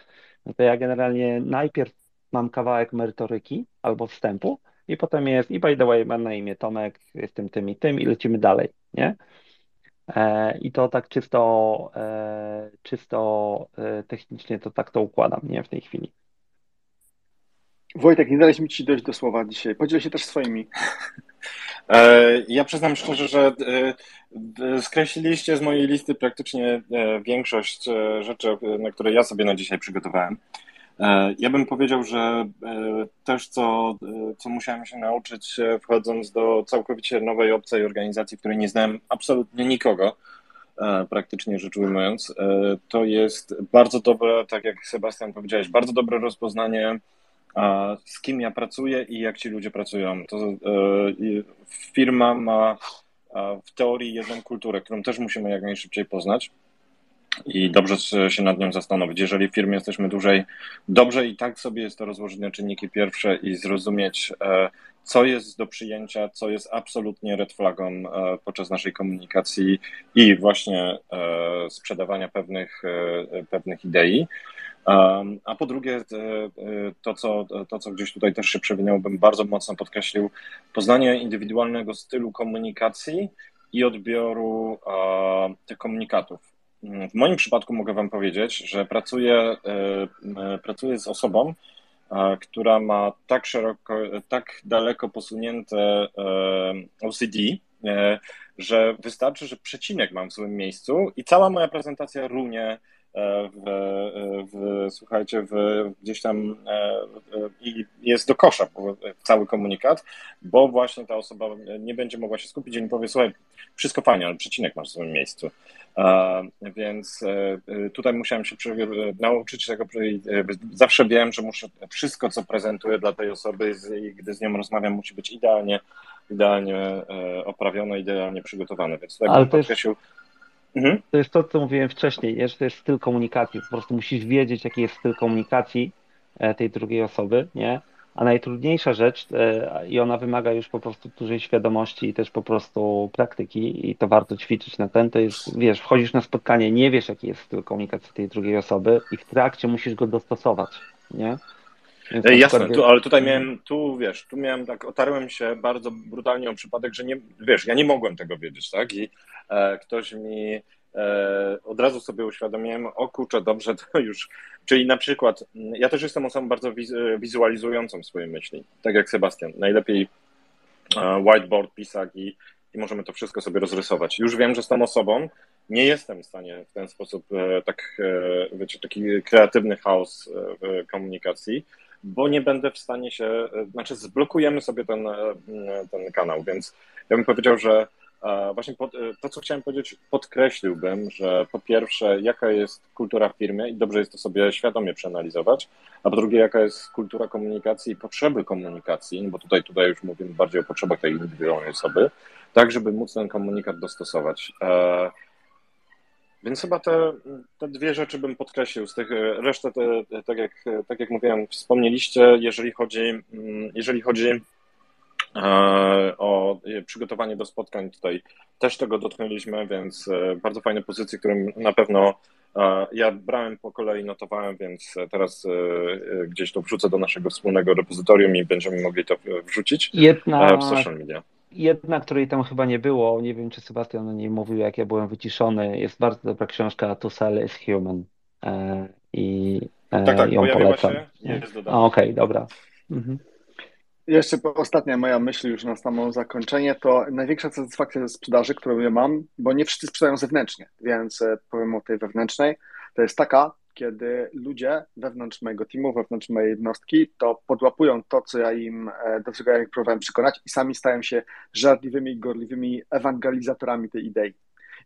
no to ja generalnie najpierw mam kawałek merytoryki albo wstępu, i potem jest, i by the way, mam na imię Tomek, jestem tym i tym i lecimy dalej, nie? E, I to tak czysto, e, czysto e, technicznie to tak to układam, nie, w tej chwili. Wojtek, nie daliśmy Ci dojść do słowa dzisiaj. Podziel się też swoimi. Ja przyznam szczerze, że skreśliliście z mojej listy praktycznie większość rzeczy, na które ja sobie na dzisiaj przygotowałem. E, ja bym powiedział, że e, też co, e, co musiałem się nauczyć wchodząc do całkowicie nowej, obcej organizacji, w której nie znałem absolutnie nikogo, praktycznie rzecz ujmując, to jest bardzo dobre, tak jak Sebastian powiedziałeś, bardzo dobre rozpoznanie, z kim ja pracuję i jak ci ludzie pracują. To firma ma w teorii jedną kulturę, którą też musimy jak najszybciej poznać i dobrze się nad nią zastanowić. Jeżeli w firmie jesteśmy dłużej, dobrze i tak sobie jest to rozłożyć na czynniki pierwsze i zrozumieć, e, co jest do przyjęcia, co jest absolutnie red flagą e, podczas naszej komunikacji i właśnie e, sprzedawania pewnych, pewnych idei. A po drugie, to co, to, co gdzieś tutaj też się przewinęło, bym bardzo mocno podkreślił, poznanie indywidualnego stylu komunikacji i odbioru tych komunikatów w moim przypadku mogę Wam powiedzieć, że pracuję, e, e, pracuję z osobą, e, która ma tak szeroko, tak daleko posunięte OCD, że wystarczy, że przecinek mam w złym miejscu i cała moja prezentacja runie w, w, słuchajcie, w, gdzieś tam i jest do kosza cały komunikat, bo właśnie ta osoba nie będzie mogła się skupić i mi powie, słuchaj, wszystko fajnie, ale przecinek masz w złym miejscu. Więc e, tutaj musiałem się nauczyć tego, zawsze wiem, że muszę wszystko, co prezentuję dla tej osoby i gdy z nią rozmawiam, musi być idealnie, idealnie e, oprawione, idealnie przygotowane. Więc tutaj Ale to podkreślił, jest Mhm. To jest to, co mówiłem wcześniej, nie? że to jest styl komunikacji. Po prostu musisz wiedzieć, jaki jest styl komunikacji e, tej drugiej osoby, nie? A najtrudniejsza rzecz, e, i ona wymaga już po prostu dużej świadomości i też po prostu praktyki, i to warto ćwiczyć na ten, to jest, wiesz, wchodzisz na spotkanie, nie wiesz, jaki jest styl komunikacji tej drugiej osoby, i w trakcie musisz go dostosować, nie? Ej, jasne, tu, ale tutaj miałem, tu wiesz, tu miałem tak, otarłem się bardzo brutalnie o przypadek, że nie, wiesz, ja nie mogłem tego wiedzieć, tak? I e, ktoś mi e, od razu sobie uświadomiłem, o kurczę, dobrze, to już, czyli na przykład, ja też jestem osobą bardzo wizualizującą swoje myśli, tak jak Sebastian, najlepiej e, whiteboard, pisak i, i możemy to wszystko sobie rozrysować. Już wiem, że z tą osobą nie jestem w stanie w ten sposób, e, tak, e, wiecie, taki kreatywny chaos w komunikacji, bo nie będę w stanie się, e, znaczy zblokujemy sobie ten, e, ten kanał, więc ja bym powiedział, że e, właśnie pod, to, co chciałem powiedzieć, podkreśliłbym, że po pierwsze, jaka jest kultura w firmie i dobrze jest to sobie świadomie przeanalizować, a po drugie, jaka jest kultura komunikacji i potrzeby komunikacji, no bo tutaj, tutaj już mówimy bardziej o potrzebach tej indywidualnej osoby, tak, żeby móc ten komunikat dostosować. Więc chyba te, te dwie rzeczy bym podkreślił. Z tych e, resztę, te, tak, jak, tak jak mówiłem, wspomnieliście, jeżeli chodzi, mm, jeżeli chodzi e, o przygotowanie do spotkań, tutaj też tego dotknęliśmy, więc e, bardzo fajne pozycje, które na pewno ja brałem po kolei, notowałem, więc teraz gdzieś to wrzucę do naszego wspólnego repozytorium i będziemy mogli to wrzucić Jedna... w social media jedna, której tam chyba nie było, nie wiem czy Sebastian o niej mówił, jak ja byłem wyciszony, jest bardzo dobra książka To Sell is Human e, i e, tak, tak, ją polecam. Się, jest Okej, okay, dobra. Mhm. Jeszcze ostatnia moja myśl już na samo zakończenie, to największa satysfakcja ze sprzedaży, którą ja mam, bo nie wszyscy sprzedają zewnętrznie, więc e, powiem o tej wewnętrznej, to jest taka, kiedy ludzie wewnątrz mojego teamu, wewnątrz mojej jednostki, to podłapują to, co ja im, e, do czego ja ich próbowałem przekonać i sami stają się żarliwymi, gorliwymi ewangelizatorami tej idei.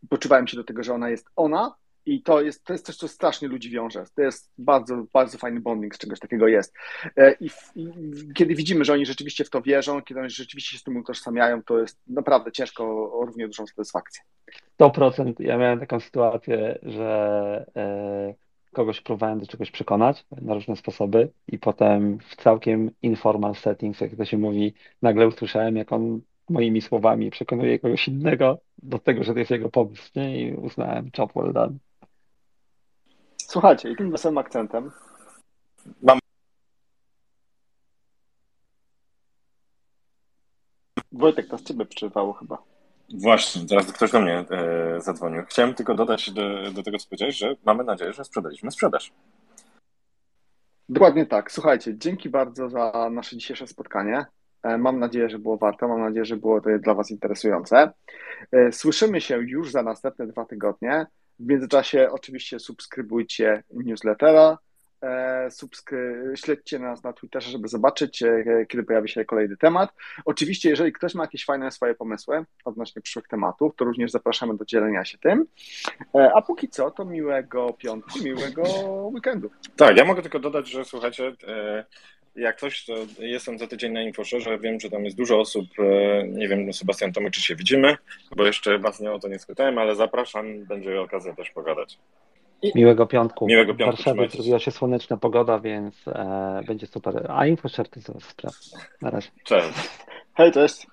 I poczuwałem się do tego, że ona jest ona I to jest, to jest coś, co strasznie ludzi wiąże. To jest bardzo, bardzo fajny bonding z czegoś takiego jest. E, I, w, I, kiedy widzimy, że oni rzeczywiście w to wierzą, kiedy oni rzeczywiście się z tym utożsamiają, to jest naprawdę ciężko o równie dużą satysfakcję. 100%. Ja miałem taką sytuację, że e, kogoś próbowałem do czegoś przekonać na różne sposoby i potem w całkiem informal settings, jak to się mówi, nagle usłyszałem, jak on moimi słowami przekonuje kogoś innego do tego, że to jest jego pomysł, nie? I uznałem, job well done. Słuchajcie, i tym wesołym akcentem Mam Wojtek, to z ciebie przyczytało chyba. Właśnie, teraz ktoś do mnie e, zadzwonił. Chciałem tylko dodać do, do tego, co powiedziałeś, że mamy nadzieję, że sprzedaliśmy sprzedaż. Dokładnie tak. Słuchajcie, dzięki bardzo za nasze dzisiejsze spotkanie. E, mam nadzieję, że było warte, mam nadzieję, że było to dla Was interesujące. E, słyszymy się już za następne dwa tygodnie. W międzyczasie oczywiście subskrybujcie newslettera, subskry... śledźcie nas na Twitterze, żeby zobaczyć, e, kiedy pojawi się kolejny temat. Oczywiście, jeżeli ktoś ma jakieś fajne swoje pomysły odnośnie przyszłych tematów, to również zapraszamy do dzielenia się tym. E, a póki co, to miłego piątku, miłego weekendu. Tak, ja mogę tylko dodać, że słuchajcie, jak coś, to jestem za tydzień na InfoShare, wiem, że tam jest dużo osób, nie wiem, Sebastian Tomek, czy się widzimy, bo jeszcze Was nie o to nie spytałem, ale zapraszam, będzie okazja też pogadać. Miłego piątku. Miłego piątku. W Warszawie zrobiła się słoneczna pogoda, więc e, będzie super. A InfoShare to zaraz sprawdzę. Na razie. Cześć. Hej, cześć.